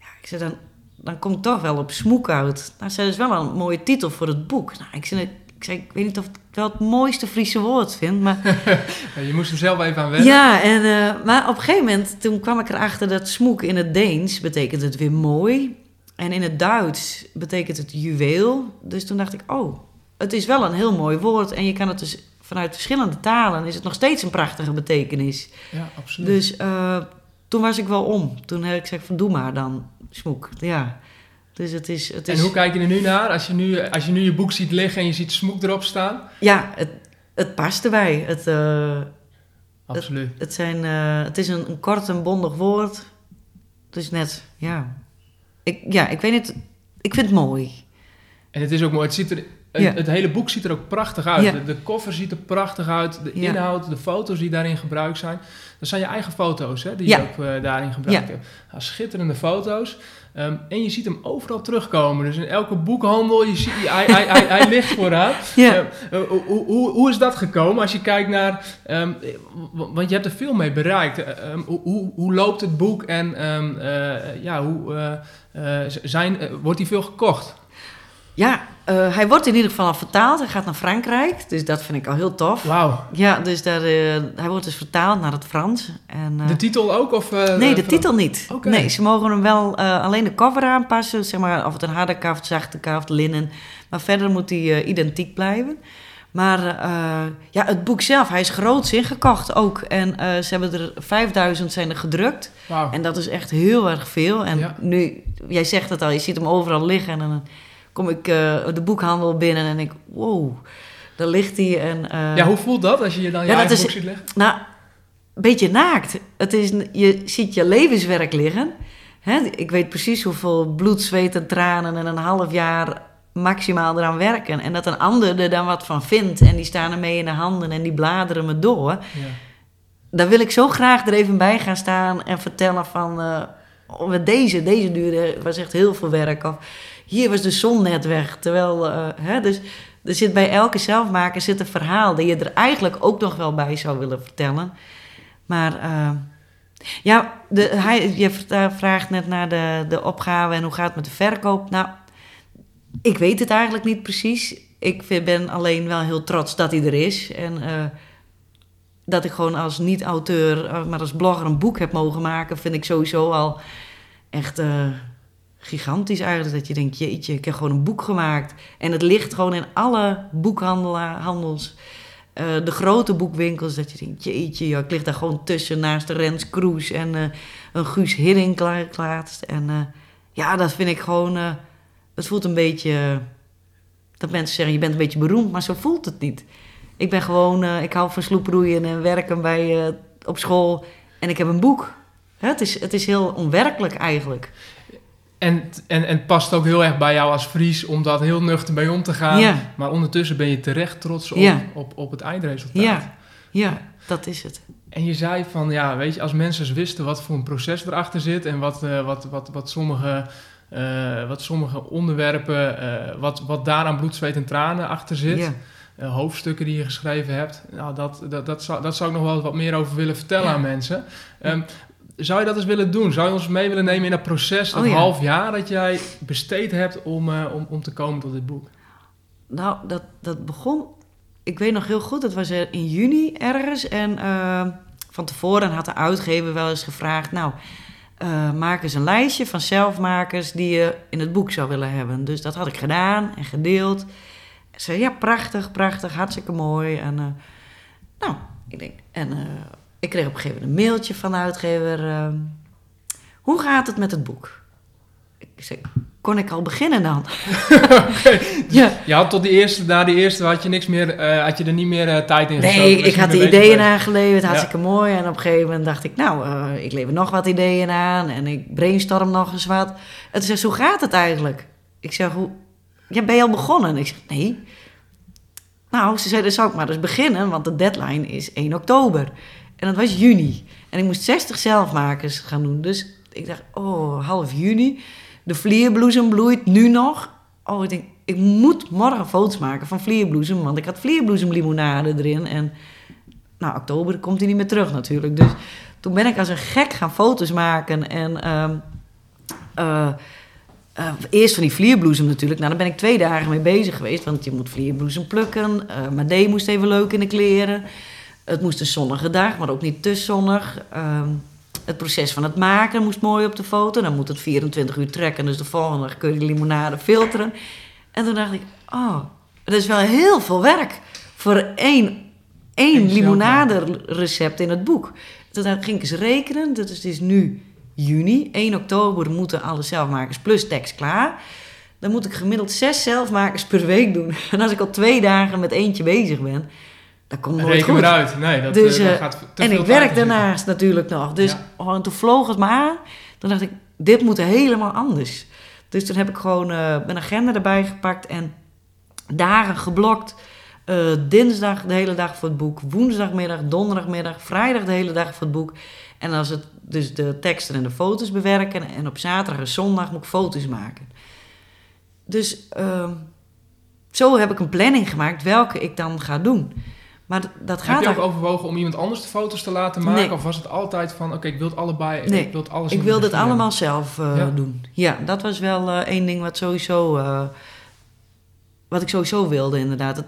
Ja, ik zei, dan, dan kom ik toch wel op smoek uit. Nou, zei, dat is wel een mooie titel voor het boek. Nou, ik zei, ik, zei, ik weet niet of ik het wel het mooiste Friese woord vind, maar... Je moest er zelf even aan wennen. ja, en, eh, maar op een gegeven moment, toen kwam ik erachter dat smoek in het Deens betekent het weer mooi. En in het Duits betekent het juweel. Dus toen dacht ik, oh, het is wel een heel mooi woord. En je kan het dus vanuit verschillende talen, is het nog steeds een prachtige betekenis. Ja, absoluut. Dus eh, toen was ik wel om. Toen heb ik gezegd van doe maar dan, smoek. Ja. Dus het is... Het is En hoe kijk je er nu naar als je nu, als je nu je boek ziet liggen en je ziet Smoek erop staan? Ja, het, het past erbij. Het, eh, Absoluut. het, zijn, eh, het is een, een kort en bondig woord. Dus net, ja. Ik, ja, ik weet niet... Ik vind het mooi. En het is ook mooi. Het, ziet er, het, Ja. het hele boek ziet er ook prachtig uit. Ja. De, de koffer ziet er prachtig uit. De Ja. inhoud, de foto's die daarin gebruikt zijn. Dat zijn je eigen foto's hè, die je ook eh, daarin gebruikt hebt. Schitterende foto's. Ehm, en je ziet hem overal terugkomen. Dus in elke boekhandel, je ziet, hij, hij, hij, hij ligt vooraan. Ja. Eh, hoe, hoe, hoe is dat gekomen als je kijkt naar... ehm, want je hebt er veel mee bereikt. Eh, ehm, hoe, hoe, loopt het boek en ja, hoe, zijn, wordt hij veel gekocht? Ja, eh, hij wordt in ieder geval al vertaald. Hij gaat naar Frankrijk. Dus dat vind ik al heel tof. Wauw. Ja, dus daar, eh, hij wordt dus vertaald naar het Frans. En, eh, De titel ook? Of, Nee, de titel niet. Nee, ze mogen hem wel alleen de cover aanpassen. Zeg maar, of het een harde kaft, zachte kaft, linnen. Maar verder moet hij identiek blijven. Maar ja, het boek zelf, hij is groots ingekocht ook. En ze hebben er 5000 zijn er gedrukt. En dat is echt heel erg veel. En Ja. nu, jij zegt het al, je ziet hem overal liggen. En dan kom ik eh, de boekhandel binnen en ik, wow, daar ligt hij. En, eh, Ja, hoe voelt dat als je je dan je Ja, dat eigen is- boek ziet liggen? nou, een beetje naakt. Het is, je ziet je levenswerk liggen. Hè? Ik weet precies hoeveel bloed, zweet en tranen en een half jaar maximaal eraan werken. En dat een ander er dan wat van vindt. En die staan ermee in de handen en die bladeren me door. Ja. Dan wil ik zo graag er even bij gaan staan en vertellen van... eh, oh, met deze, deze duurde, was echt heel veel werk. Of hier was de zon net weg. Terwijl, eh, hè, dus er zit bij elke zelfmaker zit een verhaal... die je er eigenlijk ook nog wel bij zou willen vertellen. Maar eh, Ja, de, hij, je vraagt net naar de, de opgave en hoe gaat het met de verkoop. Nou, ik weet het eigenlijk niet precies. Ik ben alleen wel heel trots dat hij er is. En dat ik gewoon als niet-auteur, eh, maar als blogger een boek heb mogen maken, vind ik sowieso al echt gigantisch eigenlijk. Dat je denkt, jeetje, ik heb gewoon een boek gemaakt. En het ligt gewoon in alle boekhandels, uh, de grote boekwinkels. Dat je denkt, jeetje, joh, ik lig daar gewoon tussen naast de Rens Kroes en een Guus Hiddink laatst. En ja, dat vind ik gewoon, het voelt een beetje, dat mensen zeggen, je bent een beetje beroemd, maar zo voelt het niet. Ik ben gewoon, ik hou van sloeproeien en werken bij, op school. En ik heb een boek. Het is, het is heel onwerkelijk eigenlijk. En, en, en het past ook heel erg bij jou als Fries om dat heel nuchter bij om te gaan. Ja. Maar ondertussen ben je terecht trots op, ja. op, op het eindresultaat. Ja. ja, dat is het. En je zei van, ja, weet je, als mensen eens wisten wat voor een proces erachter zit en wat, uh, wat, wat, wat sommige... Uh, wat sommige onderwerpen, uh, wat, wat daar aan bloed, zweet en tranen achter zit. Ja. Uh, hoofdstukken die je geschreven hebt. Nou, dat, dat, dat, zou, dat zou ik nog wel wat meer over willen vertellen aan mensen. Um, zou je dat eens willen doen? Zou je ons mee willen nemen in dat proces, dat oh, half jaar dat jij besteed hebt om, uh, om, om te komen tot dit boek? Nou, dat, dat begon, ik weet nog heel goed, dat was in juni ergens. En uh, van tevoren had de uitgever wel eens gevraagd, nou, maak eens een lijstje van zelfmakers die je in het boek zou willen hebben. Dus dat had ik gedaan en gedeeld zei, ja, prachtig, prachtig, hartstikke mooi. En nou, ik denk, en ik kreeg op een gegeven moment een mailtje van de uitgever. Uh, hoe gaat het met het boek? Ik zei, kon ik al beginnen dan? okay. ja. Je had tot die eerste, na die eerste had je niks meer, had je er niet meer tijd in Nee, ik had de ideeën aangeleverd, hartstikke ja. mooi. En op een gegeven moment dacht ik, nou, ik lever nog wat ideeën aan. En ik brainstorm nog eens wat. En toen zei hoe gaat het eigenlijk? Ik zeg, hoe, ja, ben je al begonnen? ik zeg, nee. Nou, ze zei, dan zou ik maar eens beginnen, want de deadline is 1 oktober. En dat was juni. En ik moest 60 zelfmakers gaan doen. Dus ik dacht, oh, half juni. De vlierbloesem bloeit nu nog. Oh, ik denk, ik moet morgen foto's maken van vlierbloesem, want ik had vlierbloesemlimonade erin. En nou, oktober komt hij niet meer terug natuurlijk. Dus toen ben ik als een gek gaan foto's maken en... Uh, uh, eerst van die vlierbloesem natuurlijk. Nou, daar ben ik twee dagen mee bezig geweest. Want je moet vlierbloesem plukken. Uh, Madee moest even leuk in de kleren. Het moest een zonnige dag, maar ook niet te zonnig. Uh, het proces van het maken moest mooi op de foto. Dan moet het 24 uur trekken. Dus de volgende dag kun je de limonade filteren. En toen dacht ik, oh, dat is wel heel veel werk voor één, één limonade recept in het boek. Toen ging ik eens rekenen. Dat is, het is nu juni. 1 oktober moeten alle zelfmakers plus tekst klaar. Dan moet ik gemiddeld zes zelfmakers per week doen. En als ik al twee dagen met eentje bezig ben, dan komt nooit Reken goed. eruit. Nee, dat, dus, uh, dat gaat te En veel ik werk daarnaast natuurlijk nog. Dus ja. oh, toen vloog het me aan. Dan dacht ik, dit moet helemaal anders. Dus toen heb ik gewoon uh, mijn agenda erbij gepakt en dagen geblokt. Uh, dinsdag de hele dag voor het boek, woensdagmiddag, donderdagmiddag, vrijdag de hele dag voor het boek. En als het dus de teksten en de foto's bewerken. En op zaterdag en zondag moet ik foto's maken. Dus uh, zo heb ik een planning gemaakt welke ik dan ga doen. Maar dat gaat Heb je ook overwogen om iemand anders de foto's te laten maken? Nee. Of was het altijd van, oké, ik wil het allebei, Nee, ik wil het alles ik de het allemaal zelf uh, Ja. doen. Ja, dat was wel uh, één ding wat sowieso... Uh, wat ik sowieso wilde, inderdaad. Het,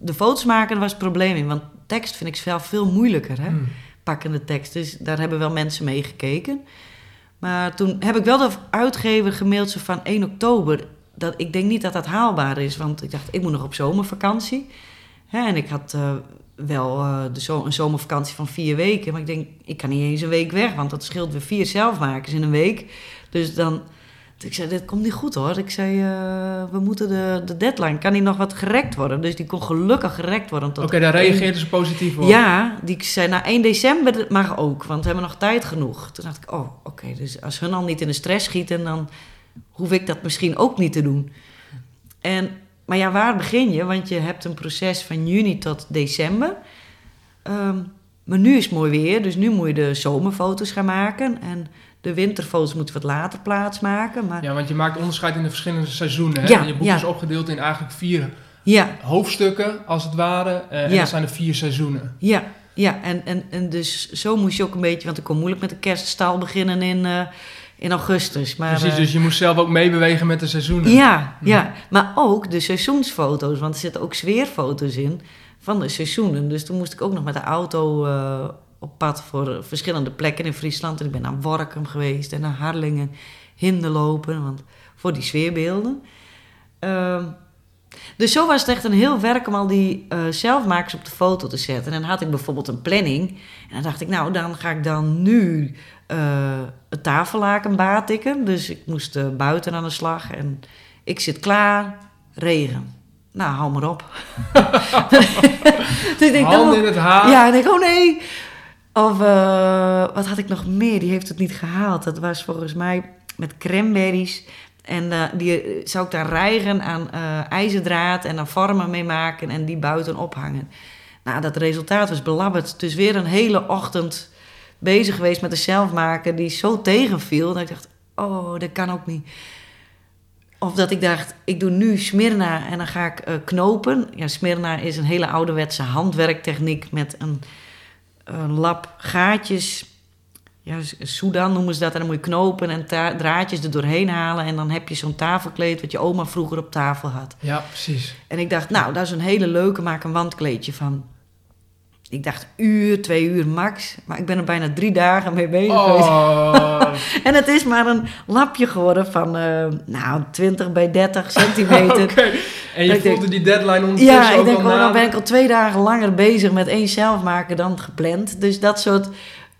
de foto's maken was het probleem in. Want tekst vind ik zelf veel moeilijker, hè. Hmm. Pakkende tekst. Dus daar hebben wel mensen mee gekeken. Maar toen heb ik wel de uitgever gemaild van 1 oktober. Dat, ik denk niet dat dat haalbaar is. Want ik dacht, ik moet nog op zomervakantie. Hè, en ik had uh, wel uh, de zo een zomervakantie van vier weken. Maar ik denk, ik kan niet eens een week weg. Want dat scheelt weer vier zelfmakers in een week. Dus dan... Ik zei, dit komt niet goed hoor. Ik zei, uh, we moeten de, de deadline, kan die nog wat gerekt worden? Dus die kon gelukkig gerekt worden. Oké, daar één- reageerden ze positief op. Ja, die zei, na 1 december mag ook, want we hebben nog tijd genoeg. Toen dacht ik, oh, oké, dus als hun al niet in de stress schieten, dan hoef ik dat misschien ook niet te doen. En, maar ja, waar begin je? Want je hebt een proces van juni tot december. Ehm, maar nu is het mooi weer, dus nu moet je de zomerfoto's gaan maken. En de winterfoto's moeten wat later plaatsmaken. Maar Ja, want je maakt onderscheid in de verschillende seizoenen. Hè? Ja, je boek ja. is opgedeeld in eigenlijk vier ja, hoofdstukken, als het ware. eh, En dat zijn er vier seizoenen. ja, Ja, en, en, en dus zo moest je ook een beetje... Want ik kon moeilijk met de kerststal beginnen in, eh, in augustus. Maar, Precies, eh, dus je moest zelf ook meebewegen met de seizoenen. Ja, Mhm. ja, maar ook de seizoensfoto's. Want er zitten ook sfeerfoto's in van de seizoenen. Dus toen moest ik ook nog met de auto eh, op pad voor verschillende plekken in Friesland. En ik ben naar Workum geweest en naar Harlingen, Hinderlopen, want voor die sfeerbeelden. Ehm, dus zo was het echt een heel werk om al die eh, zelfmakers op de foto te zetten. En dan had ik bijvoorbeeld een planning. En dan dacht ik, nou, dan ga ik dan nu het tafellaken batikken. Dus ik moest eh, buiten aan de slag. En ik zit klaar, regen. Nou, hou maar op. dus ik denk, Hand in het haar. ja, en ik, oh nee. Of eh, wat had ik nog meer? Die heeft het niet gehaald. Dat was volgens mij met cranberries. En eh, die eh, zou ik dan rijgen aan eh, ijzerdraad en dan vormen mee maken en die buiten ophangen. Nou, dat resultaat was belabberd. Dus weer een hele ochtend bezig geweest met de zelfmaker die zo tegenviel. Dat ik dacht, oh, dat kan ook niet. Of dat ik dacht, ik doe nu Smyrna en dan ga ik eh, knopen. Ja, Smyrna is een hele ouderwetse handwerktechniek met een, een lap gaatjes. Ja, Sudan noemen ze dat. En dan moet je knopen en draadjes er doorheen halen. En dan heb je zo'n tafelkleed wat je oma vroeger op tafel had. Ja, precies. En ik dacht, nou, dat is een hele leuke, maak een wandkleedje van. Ik dacht uur, twee uur max. Maar ik ben er bijna drie dagen mee bezig geweest. Oh, En het is maar een lapje geworden van, eh, nou, 20 bij 30 centimeter. En je denk- voelde die deadline ondertussen Ja, ik denk, oh, dan ben ik al twee dagen langer bezig met één zelfmaker dan gepland. Dus dat soort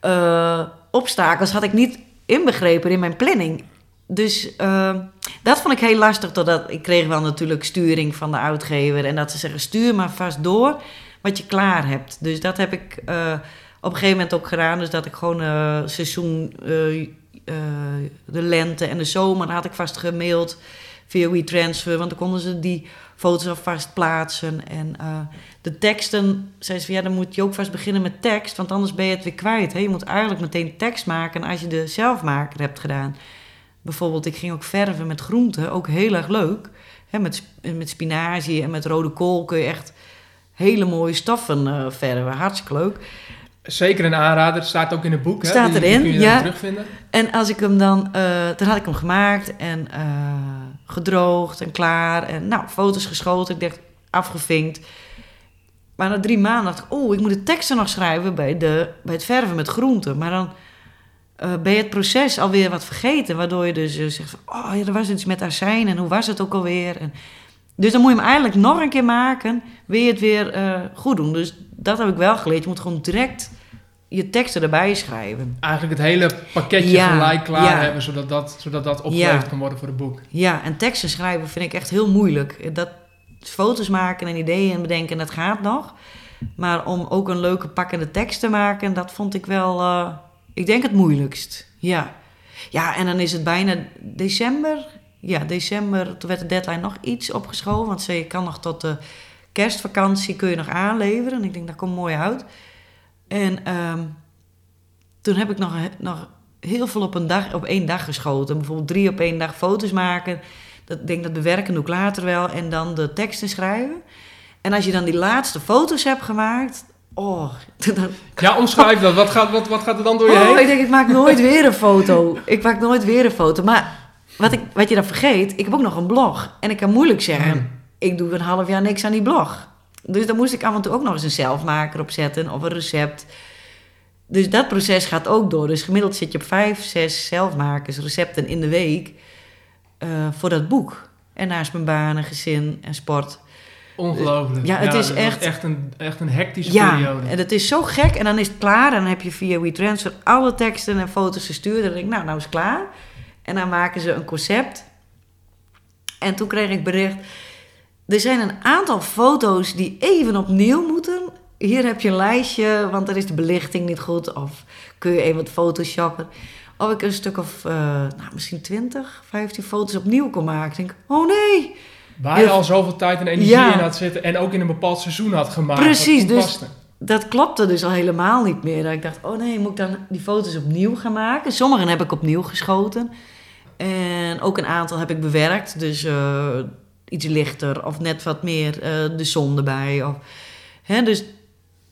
eh, obstakels had ik niet inbegrepen in mijn planning. Dus eh, dat vond ik heel lastig. Totdat ik kreeg wel natuurlijk sturing van de uitgever. En dat ze zeggen, stuur maar vast door wat je klaar hebt. Dus dat heb ik eh, op een gegeven moment ook gedaan. Dus dat ik gewoon eh, seizoen, eh, de lente en de zomer had ik vast gemaild via WeTransfer. Want dan konden ze die foto's alvast plaatsen. En de teksten, zei ze van ja, dan moet je ook vast beginnen met tekst. Want anders ben je het weer kwijt. Hè? Je moet eigenlijk meteen tekst maken als je de zelfmaker hebt gedaan. Bijvoorbeeld, ik ging ook verven met groenten, ook heel erg leuk. Hè, met, met spinazie en met rode kool kun je echt hele mooie stoffen eh, verven. Hartstikke leuk. Zeker een aanrader. Het staat ook in het boek. Hè? Staat Die- die erin, kun je ja. dan terugvinden. En als ik hem dan, eh toen had ik hem gemaakt en eh, gedroogd en klaar. En nou, foto's geschoten, ik dacht afgevinkt. Maar na drie maanden dacht ik, oh, ik moet de teksten nog schrijven bij, de, bij het verven met groenten. Maar dan ben je het proces alweer wat vergeten. Waardoor je dus zegt, van, oh ja, er was iets met azijn en hoe was het ook alweer. En, dus dan moet je hem eigenlijk nog een keer maken, wil je het weer eh, goed doen. Dus dat heb ik wel geleerd. Je moet gewoon direct je teksten erbij schrijven. Eigenlijk het hele pakketje Ja, gelijk klaar ja. hebben, zodat dat, zodat dat opgeleverd Ja. kan worden voor het boek. Ja, en teksten schrijven vind ik echt heel moeilijk. Dat foto's maken en ideeën bedenken, dat gaat nog. Maar om ook een leuke pakkende tekst te maken, dat vond ik wel, eh, ik denk het moeilijkst. Ja. Ja, en dan is het bijna december. Ja, december, toen werd de deadline nog iets opgeschoven. Want ze je kan nog tot de kerstvakantie kun je nog aanleveren. En ik denk, dat komt mooi uit. En ehm, toen heb ik nog, nog heel veel op, een dag, op één dag geschoten. Bijvoorbeeld drie op één dag foto's maken. Dat, ik denk dat bewerken doe ik later wel. En dan de teksten schrijven. En als je dan die laatste foto's hebt gemaakt... Oh, dan, Ja, omschrijf dat. Wat gaat, wat, wat gaat er dan door je oh heen? ik denk, ik maak nooit weer een foto. Ik maak nooit weer een foto. Maar wat, ik, wat je dan vergeet, ik heb ook nog een blog. En ik kan moeilijk zeggen, Mm. ik doe een half jaar niks aan die blog. Dus dan moest ik af en toe ook nog eens een zelfmaker opzetten of een recept. Dus dat proces gaat ook door. Dus gemiddeld zit je op vijf, zes zelfmakers, recepten in de week eh, voor dat boek. En naast mijn baan en gezin en sport. Ongelooflijk. Ja, het is echt- echt een, echt een hectische Ja, periode. en het is zo gek. En dan is het klaar. En dan heb je via WeTransfer alle teksten en foto's gestuurd. En dan denk ik, nou, nou is het klaar. En dan maken ze een concept. En toen kreeg ik bericht... Er zijn een aantal foto's die even opnieuw moeten. Hier heb je een lijstje, want er is de belichting niet goed. Of kun je even wat photoshoppen. Of ik een stuk of, eh, nou, misschien 20, 15 foto's opnieuw kon maken. Ik denk, oh nee, Waar je Ja. al zoveel tijd en energie Ja. in had zitten en ook in een bepaald seizoen had gemaakt. Precies, dus- paste. dat klopte dus al helemaal niet meer. Dat ik dacht, oh nee, moet ik dan die foto's opnieuw gaan maken? Sommigen heb ik opnieuw geschoten. En ook een aantal heb ik bewerkt. Dus eh, iets lichter of net wat meer eh, de zon erbij. Of, hè, dus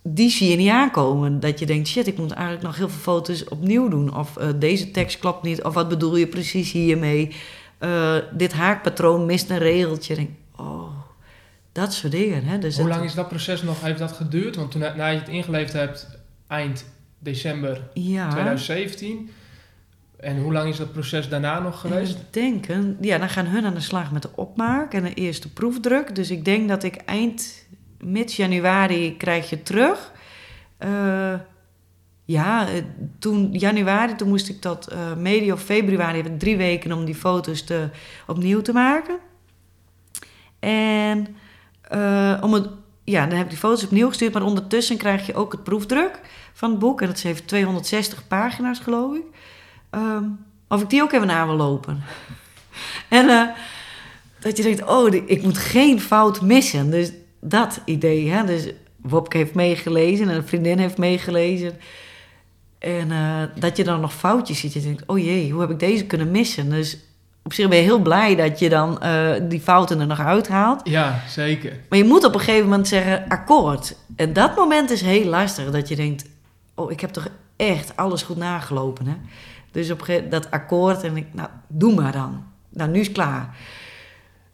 die zie je niet aankomen. Dat je denkt, shit, ik moet eigenlijk nog heel veel foto's opnieuw doen. Of eh, deze tekst klopt niet. Of wat bedoel je precies hiermee? Dit haakpatroon mist een regeltje. Denk, oh, dat soort dingen. Hè? Dus Hoe lang is dat proces nog, heeft dat geduurd? Want toen na je het ingeleverd hebt, eind december ja, 2017. En hoe lang is dat proces daarna nog geweest? Ik denk, ja, dan gaan hun aan de slag met de opmaak en de eerste proefdruk. Dus ik denk dat ik eind, mid januari krijg je terug. Eh, ja, eh, toen januari, toen moest ik tot eh medio of februari, heb ik drie weken om die foto's te, opnieuw te maken. En om het, ja, dan heb ik die foto's opnieuw gestuurd, maar ondertussen krijg je ook het proefdruk van het boek. En dat heeft 260 pagina's, geloof ik. Ehm, of ik die ook even aan wil lopen. en eh, dat je denkt, oh, ik moet geen fout missen. Dus dat idee, hè. Dus Wopke heeft meegelezen en een vriendin heeft meegelezen. En eh, dat je dan nog foutjes ziet. Je denkt, oh jee, hoe heb ik deze kunnen missen? Dus op zich ben je heel blij dat je dan eh, die fouten er nog uithaalt. Ja, zeker. Maar je moet op een gegeven moment zeggen akkoord. En dat moment is heel lastig. Dat je denkt, oh, ik heb toch echt alles goed nagelopen. Hè? Dus op dat akkoord en ik, nou, doe maar dan. Nou, nu is het klaar.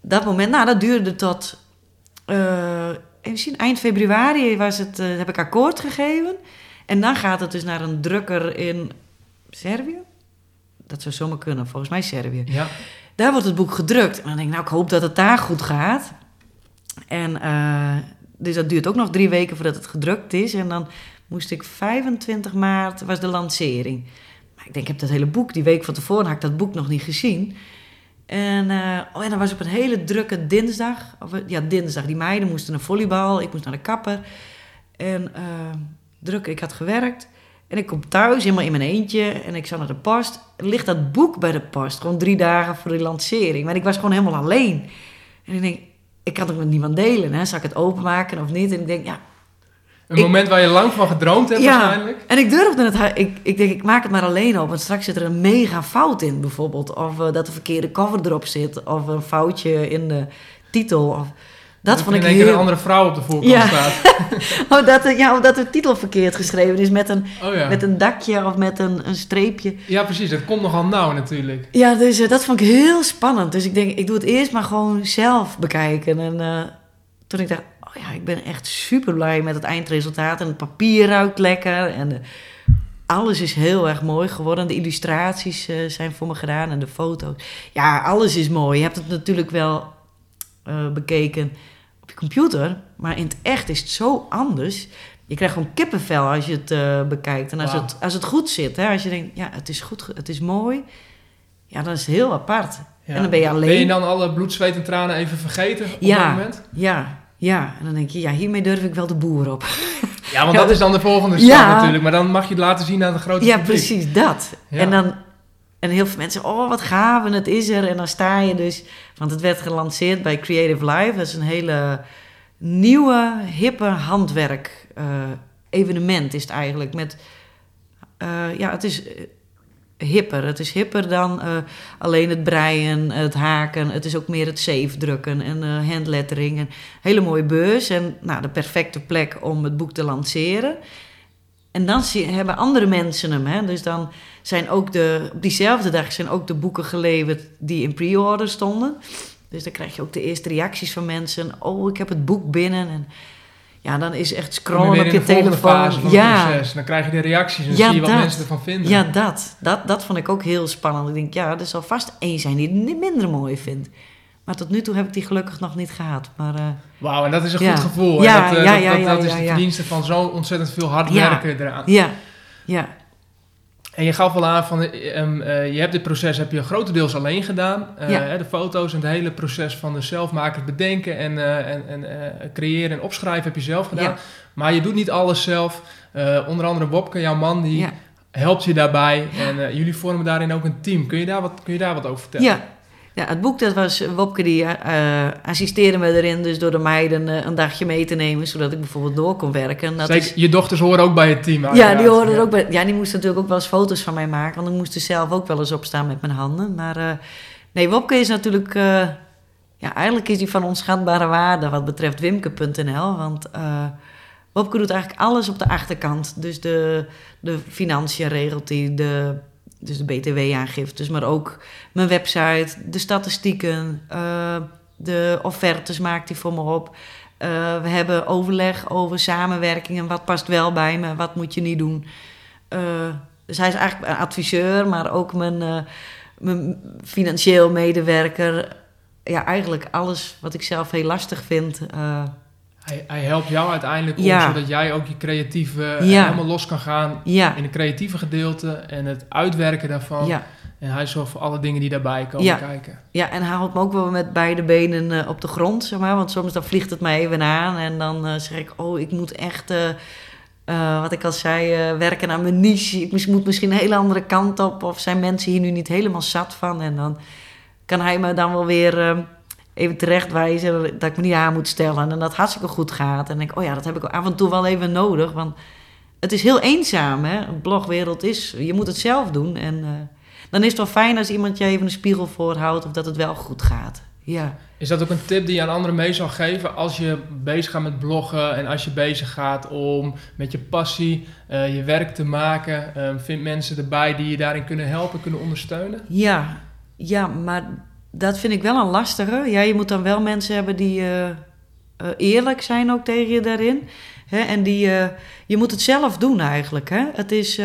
Dat moment, nou, dat duurde tot... eh, even zien, eind februari was het, eh, heb ik akkoord gegeven. En dan gaat het dus naar een drukker in Servië. Dat zou zomaar kunnen, volgens mij Servië. Ja. Daar wordt het boek gedrukt. En dan denk ik, nou, ik hoop dat het daar goed gaat. En eh, dus dat duurt ook nog drie weken voordat het gedrukt is. En dan moest ik 25 maart, was de lancering. Maar ik denk, ik heb dat hele boek, die week van tevoren had ik dat boek nog niet gezien. En, eh, oh, en dan was op een hele drukke dinsdag, of, eh, ja, dinsdag, die meiden moesten naar volleybal, ik moest naar de kapper. En eh, druk, ik had gewerkt. En ik kom thuis, helemaal in mijn eentje. En ik zat naar de post. Er ligt dat boek bij de post. Gewoon drie dagen voor de lancering. Maar ik was gewoon helemaal alleen. En ik denk, ik kan het met niemand delen. Hè? Zal ik het openmaken of niet? En ik denk, ja. Een Ik- moment waar je lang van gedroomd hebt ja. waarschijnlijk. En ik durfde het... Ik, ik denk, ik maak het maar alleen op. Want straks zit er een mega fout in, bijvoorbeeld. Of eh, dat de verkeerde cover erop zit. Of een foutje in de titel. Of, dat Of vond ik keer heel... een andere vrouw op de voorkant Ja. staat. Oh, dat, de- ja, of dat de titel verkeerd geschreven is met een, Oh ja. met een dakje of met een, een streepje. Ja, precies. Dat komt nogal nauw natuurlijk. Ja, dus eh, dat vond ik heel spannend. Dus ik denk, ik doe het eerst maar gewoon zelf bekijken. En eh, toen ik dacht, oh ja, ik ben echt super blij met het eindresultaat. En het papier ruikt lekker. En de- alles is heel erg mooi geworden. De illustraties eh, zijn voor me gedaan en de foto's. Ja, alles is mooi. Je hebt het natuurlijk wel eh, bekeken op je computer. Maar in het echt is het zo anders. Je krijgt gewoon kippenvel als je het eh, bekijkt. En als, het, als het goed zit, hè, als je denkt, ja, het is goed, het is mooi. Ja, dan is het heel apart. Ja. En dan ben je alleen. Ben je dan alle bloed, zweet en tranen even vergeten op Ja. dat moment? Ja, ja. En dan denk je, ja, hiermee durf ik wel de boer op. Ja, want dat is dan de volgende stap Ja. natuurlijk. Maar dan mag je het laten zien aan de grote Ja, publiek. precies dat. Ja. En dan en heel veel mensen, oh wat gaaf en het is er. En dan sta je dus, want het werd gelanceerd bij Creative Live. Dat is een hele nieuwe, hippe handwerk eh, evenement is het eigenlijk. Met, eh, ja, het is hipper. Het is hipper dan eh, alleen het breien, het haken. Het is ook meer het safe drukken en eh handlettering. Een hele mooie beurs en nou, de perfecte plek om het boek te lanceren. En dan hebben andere mensen hem. Dus dan zijn ook de, op diezelfde dag zijn ook de boeken geleverd die in pre-order stonden. Dus dan krijg je ook de eerste reacties van mensen. Oh, ik heb het boek binnen. En ja, dan is echt scrollen op je telefoon. fase van het Ja, proces. Dan krijg je de reacties en Ja, zie je wat dat. mensen ervan vinden. ja, dat. dat. Dat vond ik ook heel spannend. Ik denk, ja, er zal vast één zijn die het niet minder mooi vindt. Maar tot nu toe heb ik die gelukkig nog niet gehad. Maar eh, Wauw, en dat is een Ja. goed gevoel. Ja, dat, eh, ja, dat, ja, dat, ja, dat is de verdienste van zo ontzettend veel hard werken eraan. ja, ja, En je gaf al aan van, eh, ehm, eh, je hebt dit proces heb je grotendeels alleen gedaan. Eh, Ja. De foto's en het hele proces van de zelfmaken, bedenken en, eh, en, en creëren en opschrijven heb je zelf gedaan. Ja. Maar je doet niet alles zelf. Onder andere Bobke, jouw man, die ja. helpt je daarbij. En jullie vormen daarin ook een team. Kun je daar wat, kun je daar wat over vertellen? Ja. Ja, het boek dat was Wopke die eh, assisteerde me erin. Dus door de meiden eh, een dagje mee te nemen. Zodat ik bijvoorbeeld door kon werken. Dat is, je dochters horen ook bij het team. ja, die hoorden er ook bij. Ja, die moesten natuurlijk ook wel eens foto's van mij maken. Want ik moest er zelf ook wel eens opstaan met mijn handen. Maar eh, nee, Wopke is natuurlijk... ja, eigenlijk is hij van onschatbare waarde wat betreft wimke.nl. Want Wopke doet eigenlijk alles op de achterkant. Dus de, de financiën regelt hij, de, dus de btw-aangiftes, maar ook mijn website, de statistieken, uh, de offertes maakt hij voor me op. Uh, we hebben overleg over samenwerking en wat past wel bij me, wat moet je niet doen. Uh, dus hij is eigenlijk een adviseur, maar ook mijn, mijn financieel medewerker. Ja, eigenlijk alles wat ik zelf heel lastig vind. Hij, hij, helpt jou uiteindelijk om, zodat jij ook je creatieve helemaal los kan gaan in het creatieve gedeelte en het uitwerken daarvan. En hij zorgt voor alle dingen die daarbij komen kijken. Ja, en hij houdt me ook wel met beide benen uh, op de grond, zeg maar. Want soms dan vliegt het mij even aan en dan uh, zeg ik... oh, ik moet echt, uh, wat ik al zei, werken aan mijn niche. Ik moet misschien een hele andere kant op. Of zijn mensen hier nu niet helemaal zat van? En dan kan hij me dan wel weer even terechtwijzen dat ik me niet aan moet stellen. En dat het hartstikke goed gaat. En denk oh ja, dat heb ik af en toe wel even nodig. Want het is heel eenzaam, hè. Een blogwereld is, je moet het zelf doen. En uh, dan is het wel fijn als iemand je even een spiegel voorhoudt... of dat het wel goed gaat. Ja. Is dat ook een tip die je aan anderen mee zou geven als je bezig gaat met bloggen en als je bezig gaat om met je passie uh, je werk te maken? Uh, vind mensen erbij die je daarin kunnen helpen, kunnen ondersteunen? Ja, ja maar dat vind ik wel een lastige. Ja, je moet dan wel mensen hebben die uh, eerlijk zijn ook tegen je daarin. Hè? En die, uh, je moet het zelf doen eigenlijk. Hè? Het is,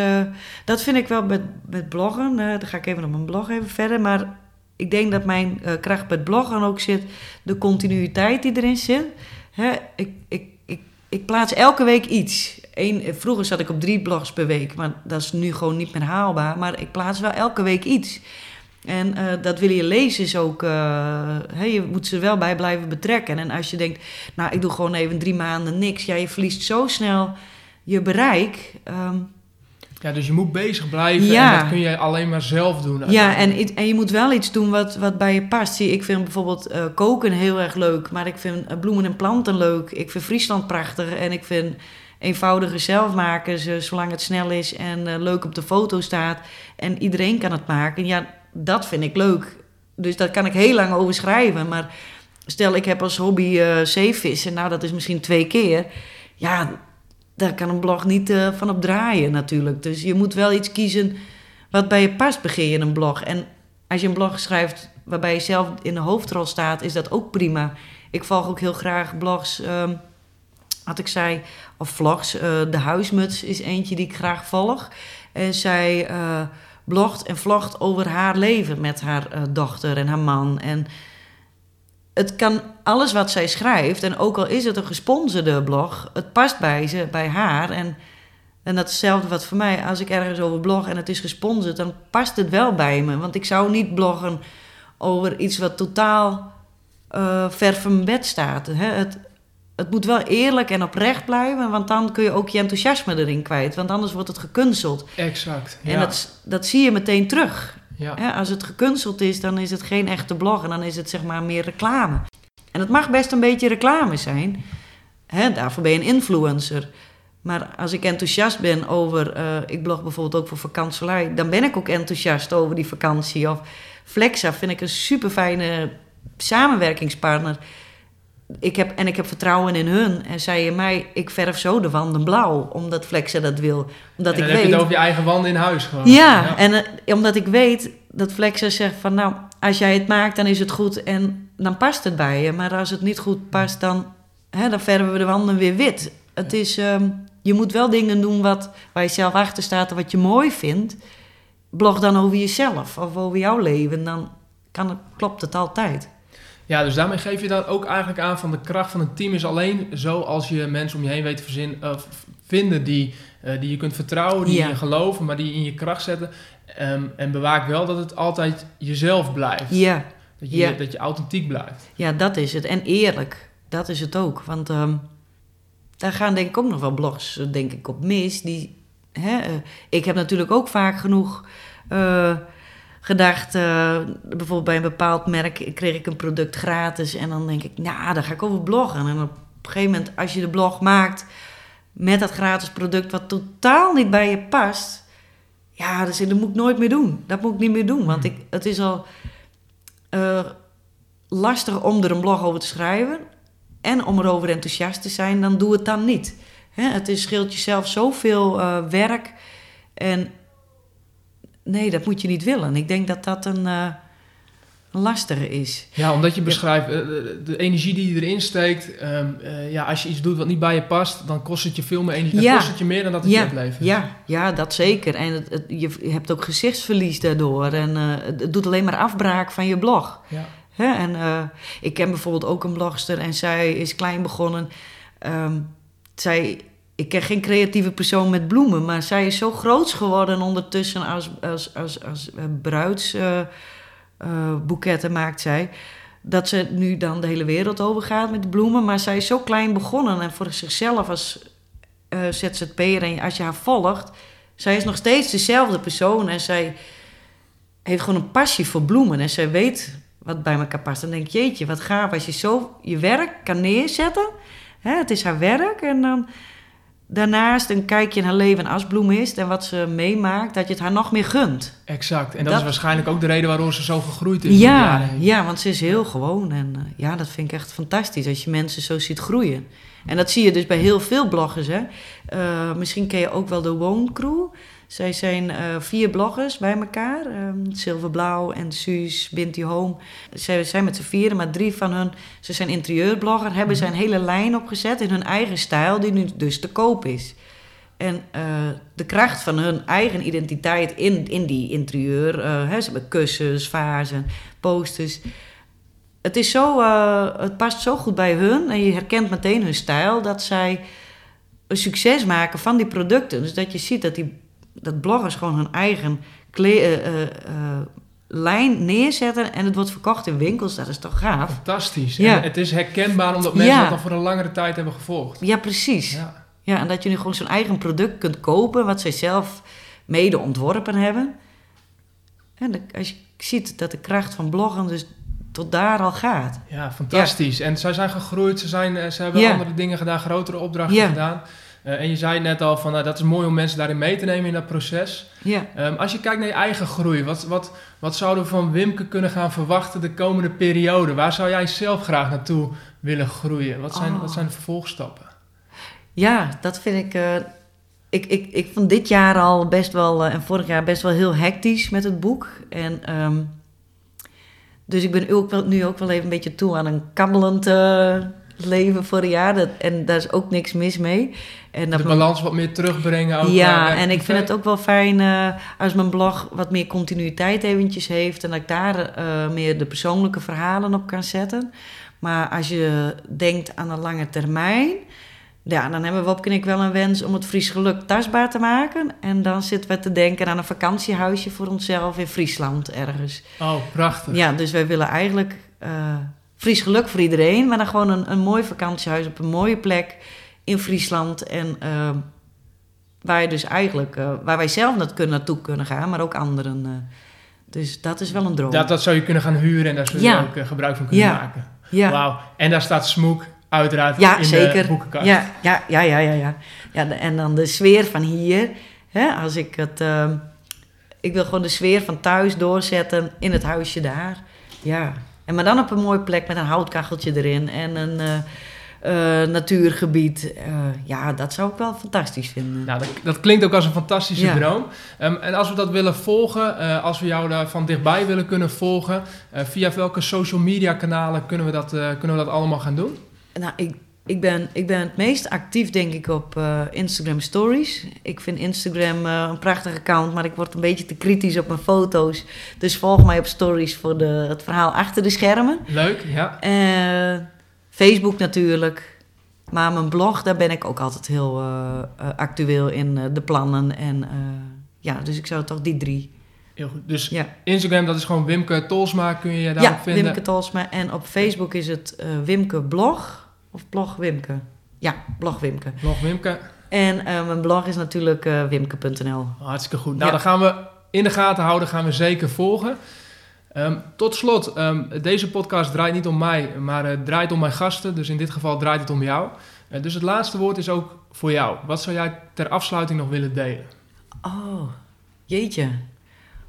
dat vind ik wel met, met bloggen. dan ga ik even op mijn blog even verder. Maar ik denk dat mijn kracht met bloggen ook zit. De continuïteit die erin zit. Hè? Ik, ik, ik, ik plaats elke week iets. Eén, vroeger zat ik op drie blogs per week. Maar dat is nu gewoon niet meer haalbaar. Maar ik plaats wel elke week iets. En uh, dat willen je lezers ook. Uh, je moet ze wel bij blijven betrekken. En als je denkt, nou, ik doe gewoon even drie maanden niks. Ja, je verliest zo snel je bereik. Um, ja, dus je moet bezig blijven ja. en dat kun je alleen maar zelf doen. Ja, en, en je moet wel iets doen wat, wat bij je past. Zie, ik vind bijvoorbeeld uh, koken heel erg leuk, maar ik vind bloemen en planten leuk. Ik vind Friesland prachtig en ik vind eenvoudige zelf maken, zolang het snel is en leuk op de foto staat. En iedereen kan het maken. Ja, dat vind ik leuk. Dus daar kan ik heel lang over schrijven. Maar stel, ik heb als hobby uh, zeevissen. Nou, dat is misschien twee keer. Ja, daar kan een blog niet uh, van op draaien natuurlijk. Dus je moet wel iets kiezen wat bij je past, begin je een blog. En als je een blog schrijft waarbij je zelf in de hoofdrol staat, is dat ook prima. Ik volg ook heel graag blogs, um, wat ik zei, of vlogs. Uh, de Huismuts is eentje die ik graag volg. En zij blogt en vlogt over haar leven met haar uh, dochter en haar man. En het kan alles wat zij schrijft, en ook al is het een gesponsorde blog, het past bij ze, bij haar. En, en dat hetzelfde wat voor mij. Als ik ergens over blog en het is gesponsord, dan past het wel bij me. Want ik zou niet bloggen over iets wat totaal uh, ver van bed staat. Hè? Het, het moet wel eerlijk en oprecht blijven, want dan kun je ook je enthousiasme erin kwijt. Want anders wordt het gekunsteld. Exact. Ja. En dat, dat zie je meteen terug. Ja. als het gekunsteld is, dan is het geen echte blog en dan is het zeg maar meer reclame. En het mag best een beetje reclame zijn. Hè, daarvoor ben je een influencer. Maar als ik enthousiast ben over, uh, ik blog bijvoorbeeld ook voor vakantielei, dan ben ik ook enthousiast over die vakantie. Of Flexa vind ik een super fijne samenwerkingspartner ik heb, en ik heb vertrouwen in hun. En zij in mij, ik verf zo de wanden blauw. Omdat Flexa dat wil. Omdat en dan ik heb weet, je het over je eigen wanden in huis gewoon. Ja, en uh, omdat ik weet dat Flexa zegt van... Nou, als jij het maakt, dan is het goed en dan past het bij je. Maar als het niet goed past, dan, hè, dan verven we de wanden weer wit. Het is, um, je moet wel dingen doen wat, waar je zelf achter staat en wat je mooi vindt. Blog dan over jezelf of over jouw leven. Dan kan het, klopt het altijd. Ja, dus daarmee geef je dan ook eigenlijk aan van de kracht van een team is alleen zo als je mensen om je heen weet te verzin, uh, vinden die, uh, die je kunt vertrouwen, die ja. je geloven, maar die in je kracht zetten. Um, en bewaak wel dat het altijd jezelf blijft. Ja. Dat je, ja. dat je authentiek blijft. Ja, dat is het. En eerlijk. Dat is het ook. Want um, daar gaan denk ik ook nog wel blogs denk ik, op mis. Die, hè, uh, ik heb natuurlijk ook vaak genoeg gedacht, uh, bijvoorbeeld bij een bepaald merk kreeg ik een product gratis. En dan denk ik, nou, daar ga ik over bloggen. En op een gegeven moment, als je de blog maakt met dat gratis product wat totaal niet bij je past. Ja, dus, dat moet ik nooit meer doen. Dat moet ik niet meer doen. Want ik, het is al uh, lastig om er een blog over te schrijven. En om erover enthousiast te zijn, dan doe het dan niet. Hè, het is, scheelt jezelf zoveel uh, werk. En nee, dat moet je niet willen. Ik denk dat dat een, uh, lastige is. Ja, omdat je beschrijft, uh, de energie die je erin steekt. Um, ja, als je iets doet wat niet bij je past, dan kost het je veel meer energie. Dan kost het je meer dan dat het ja. je oplevert. Ja, ja, dat zeker. En het, het, je hebt ook gezichtsverlies daardoor. En het doet alleen maar afbraak van je blog. Ja. Hè? En ik ken bijvoorbeeld ook een blogster en zij is klein begonnen. Um, zij, ik ken geen creatieve persoon met bloemen, maar zij is zo groot geworden ondertussen als, als, als, als bruidsboeketten uh, uh, maakt zij. Dat ze nu dan de hele wereld over gaat met bloemen. Maar zij is zo klein begonnen en voor zichzelf als uh, ZZP'er. En als je haar volgt, zij is nog steeds dezelfde persoon. En zij heeft gewoon een passie voor bloemen. En zij weet wat bij elkaar past. Dan denk ik, jeetje, wat gaaf als je zo je werk kan neerzetten. Hè, het is haar werk. En dan daarnaast een kijkje in haar leven als bloem is en wat ze meemaakt, dat je het haar nog meer gunt. Exact. En dat, dat is waarschijnlijk ook de reden waarom ze zo gegroeid is. Ja, ja want ze is heel gewoon. En uh, ja, dat vind ik echt fantastisch als je mensen zo ziet groeien. En dat zie je dus bij heel veel bloggers. Hè. Uh, misschien ken je ook wel de Wooncrew. Zij zijn uh, vier bloggers bij elkaar. Um, Silverblauw en Suus, Binti Home. Zij zijn met z'n vieren, maar drie van hun... Ze zijn interieurblogger, hebben -hmm. zijn hele lijn opgezet... in hun eigen stijl, die nu dus te koop is. En uh, de kracht van hun eigen identiteit in, in die interieur... Uh, hè, ze hebben kussens, vazen, posters... Het, is zo, het past zo goed bij hun en je herkent meteen hun stijl... dat zij een succes maken van die producten. Dus dat je ziet dat die dat bloggers gewoon hun eigen kle- uh, uh, lijn neerzetten en het wordt verkocht in winkels. Dat is toch gaaf? Fantastisch. Ja. En het is herkenbaar omdat mensen ja. dat al voor een langere tijd hebben gevolgd. Ja, precies. Ja. ja, en dat je nu gewoon zo'n eigen product kunt kopen wat zij zelf mede ontworpen hebben. En de, als je ziet dat de kracht van bloggen dus tot daar al gaat. Ja, fantastisch. En zij zijn gegroeid, ze, zijn, ze hebben andere dingen gedaan, grotere opdrachten gedaan. Uh, en je zei net al van, nou, dat is mooi om mensen daarin mee te nemen in dat proces. Ja. Um, als je kijkt naar je eigen groei, wat, wat, wat zouden we van Wimke kunnen gaan verwachten de komende periode? Waar zou jij zelf graag naartoe willen groeien? Wat zijn, oh. wat zijn de vervolgstappen? Ja, dat vind ik, uh, ik, ik... Ik vond dit jaar al best wel, uh, en vorig jaar best wel heel hectisch met het boek. En... Um, dus ik ben ook wel, nu ook wel even een beetje toe aan een kabbelend leven voor een jaar. Dat, en daar is ook niks mis mee. En de balans wat meer terugbrengen. Ook ja, en ik vind het ook wel fijn uh, als mijn blog wat meer continuïteit eventjes heeft. En dat ik daar uh, meer de persoonlijke verhalen op kan zetten. Maar als je denkt aan een lange termijn... Ja, dan hebben Wopke en ik wel een wens om het Fries geluk tastbaar te maken. En dan zitten we te denken aan een vakantiehuisje voor onszelf in Friesland ergens. Oh, prachtig. Ja, dus wij willen eigenlijk... Uh, Fries geluk voor iedereen, maar dan gewoon een, een mooi vakantiehuis op een mooie plek in Friesland. En uh, waar je dus eigenlijk, uh, waar wij zelf dat kunnen, naartoe kunnen gaan, maar ook anderen. Uh, dus dat is wel een droom. Dat, dat zou je kunnen gaan huren en daar zul je ja. ook gebruik van kunnen ja. maken. Ja. Wauw. En daar staat Smoek uiteraard ja, in zeker. de boekenkast. Ja, ja, ja, ja, ja, ja. ja de, en dan de sfeer van hier. Hè, als ik het... ik wil gewoon de sfeer van thuis doorzetten in het huisje daar. Ja, en maar dan op een mooie plek met een houtkacheltje erin en een uh, uh, natuurgebied. Uh, ja, dat zou ik wel fantastisch vinden. Nou, dat, dat klinkt ook als een fantastische ja. droom. Um, en als we dat willen volgen, als we jou daar van dichtbij willen kunnen volgen, via welke social media kanalen kunnen we dat, kunnen we dat allemaal gaan doen? Nou, ik ik ben, ik ben het meest actief, denk ik, op uh, Instagram Stories. Ik vind Instagram uh, een prachtig account, maar ik word een beetje te kritisch op mijn foto's. Dus volg mij op Stories voor de, het verhaal achter de schermen. Leuk, ja. Uh, Facebook natuurlijk. Maar mijn blog, daar ben ik ook altijd heel actueel in de plannen. En ja, dus ik zou toch die drie. Heel goed. Dus ja. Instagram, dat is gewoon Wimke Tolsma, kun je daar ja, vinden? Wimke Tolsma. En op Facebook is het Wimke Blog. Of blog Wimke? Ja, blog Wimke. Blog Wimke. En uh, mijn blog is natuurlijk uh, wimke.nl. Hartstikke goed. Nou, ja. dan gaan we in de gaten houden, gaan we zeker volgen. Um, tot slot, um, deze podcast draait niet om mij, maar het uh, draait om mijn gasten. Dus in dit geval draait het om jou. Uh, dus het laatste woord is ook voor jou. Wat zou jij ter afsluiting nog willen delen? Oh, jeetje.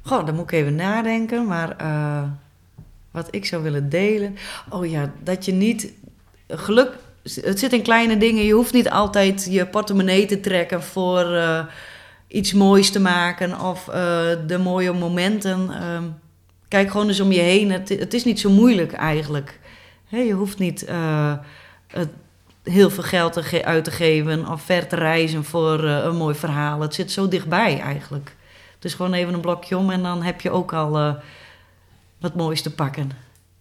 Goh, dan moet ik even nadenken. Maar wat ik zou willen delen... Oh ja, dat je niet geluk, het zit in kleine dingen. Je hoeft niet altijd je portemonnee te trekken voor eh, iets moois te maken of eh, de mooie momenten. Ehm, kijk gewoon eens om je heen. Het, is niet zo moeilijk eigenlijk. je hoeft niet uh, heel veel geld uit te geven of ver te reizen voor een mooi verhaal. Het zit zo dichtbij eigenlijk. Dus gewoon even een blokje om en dan heb je ook al wat moois te pakken.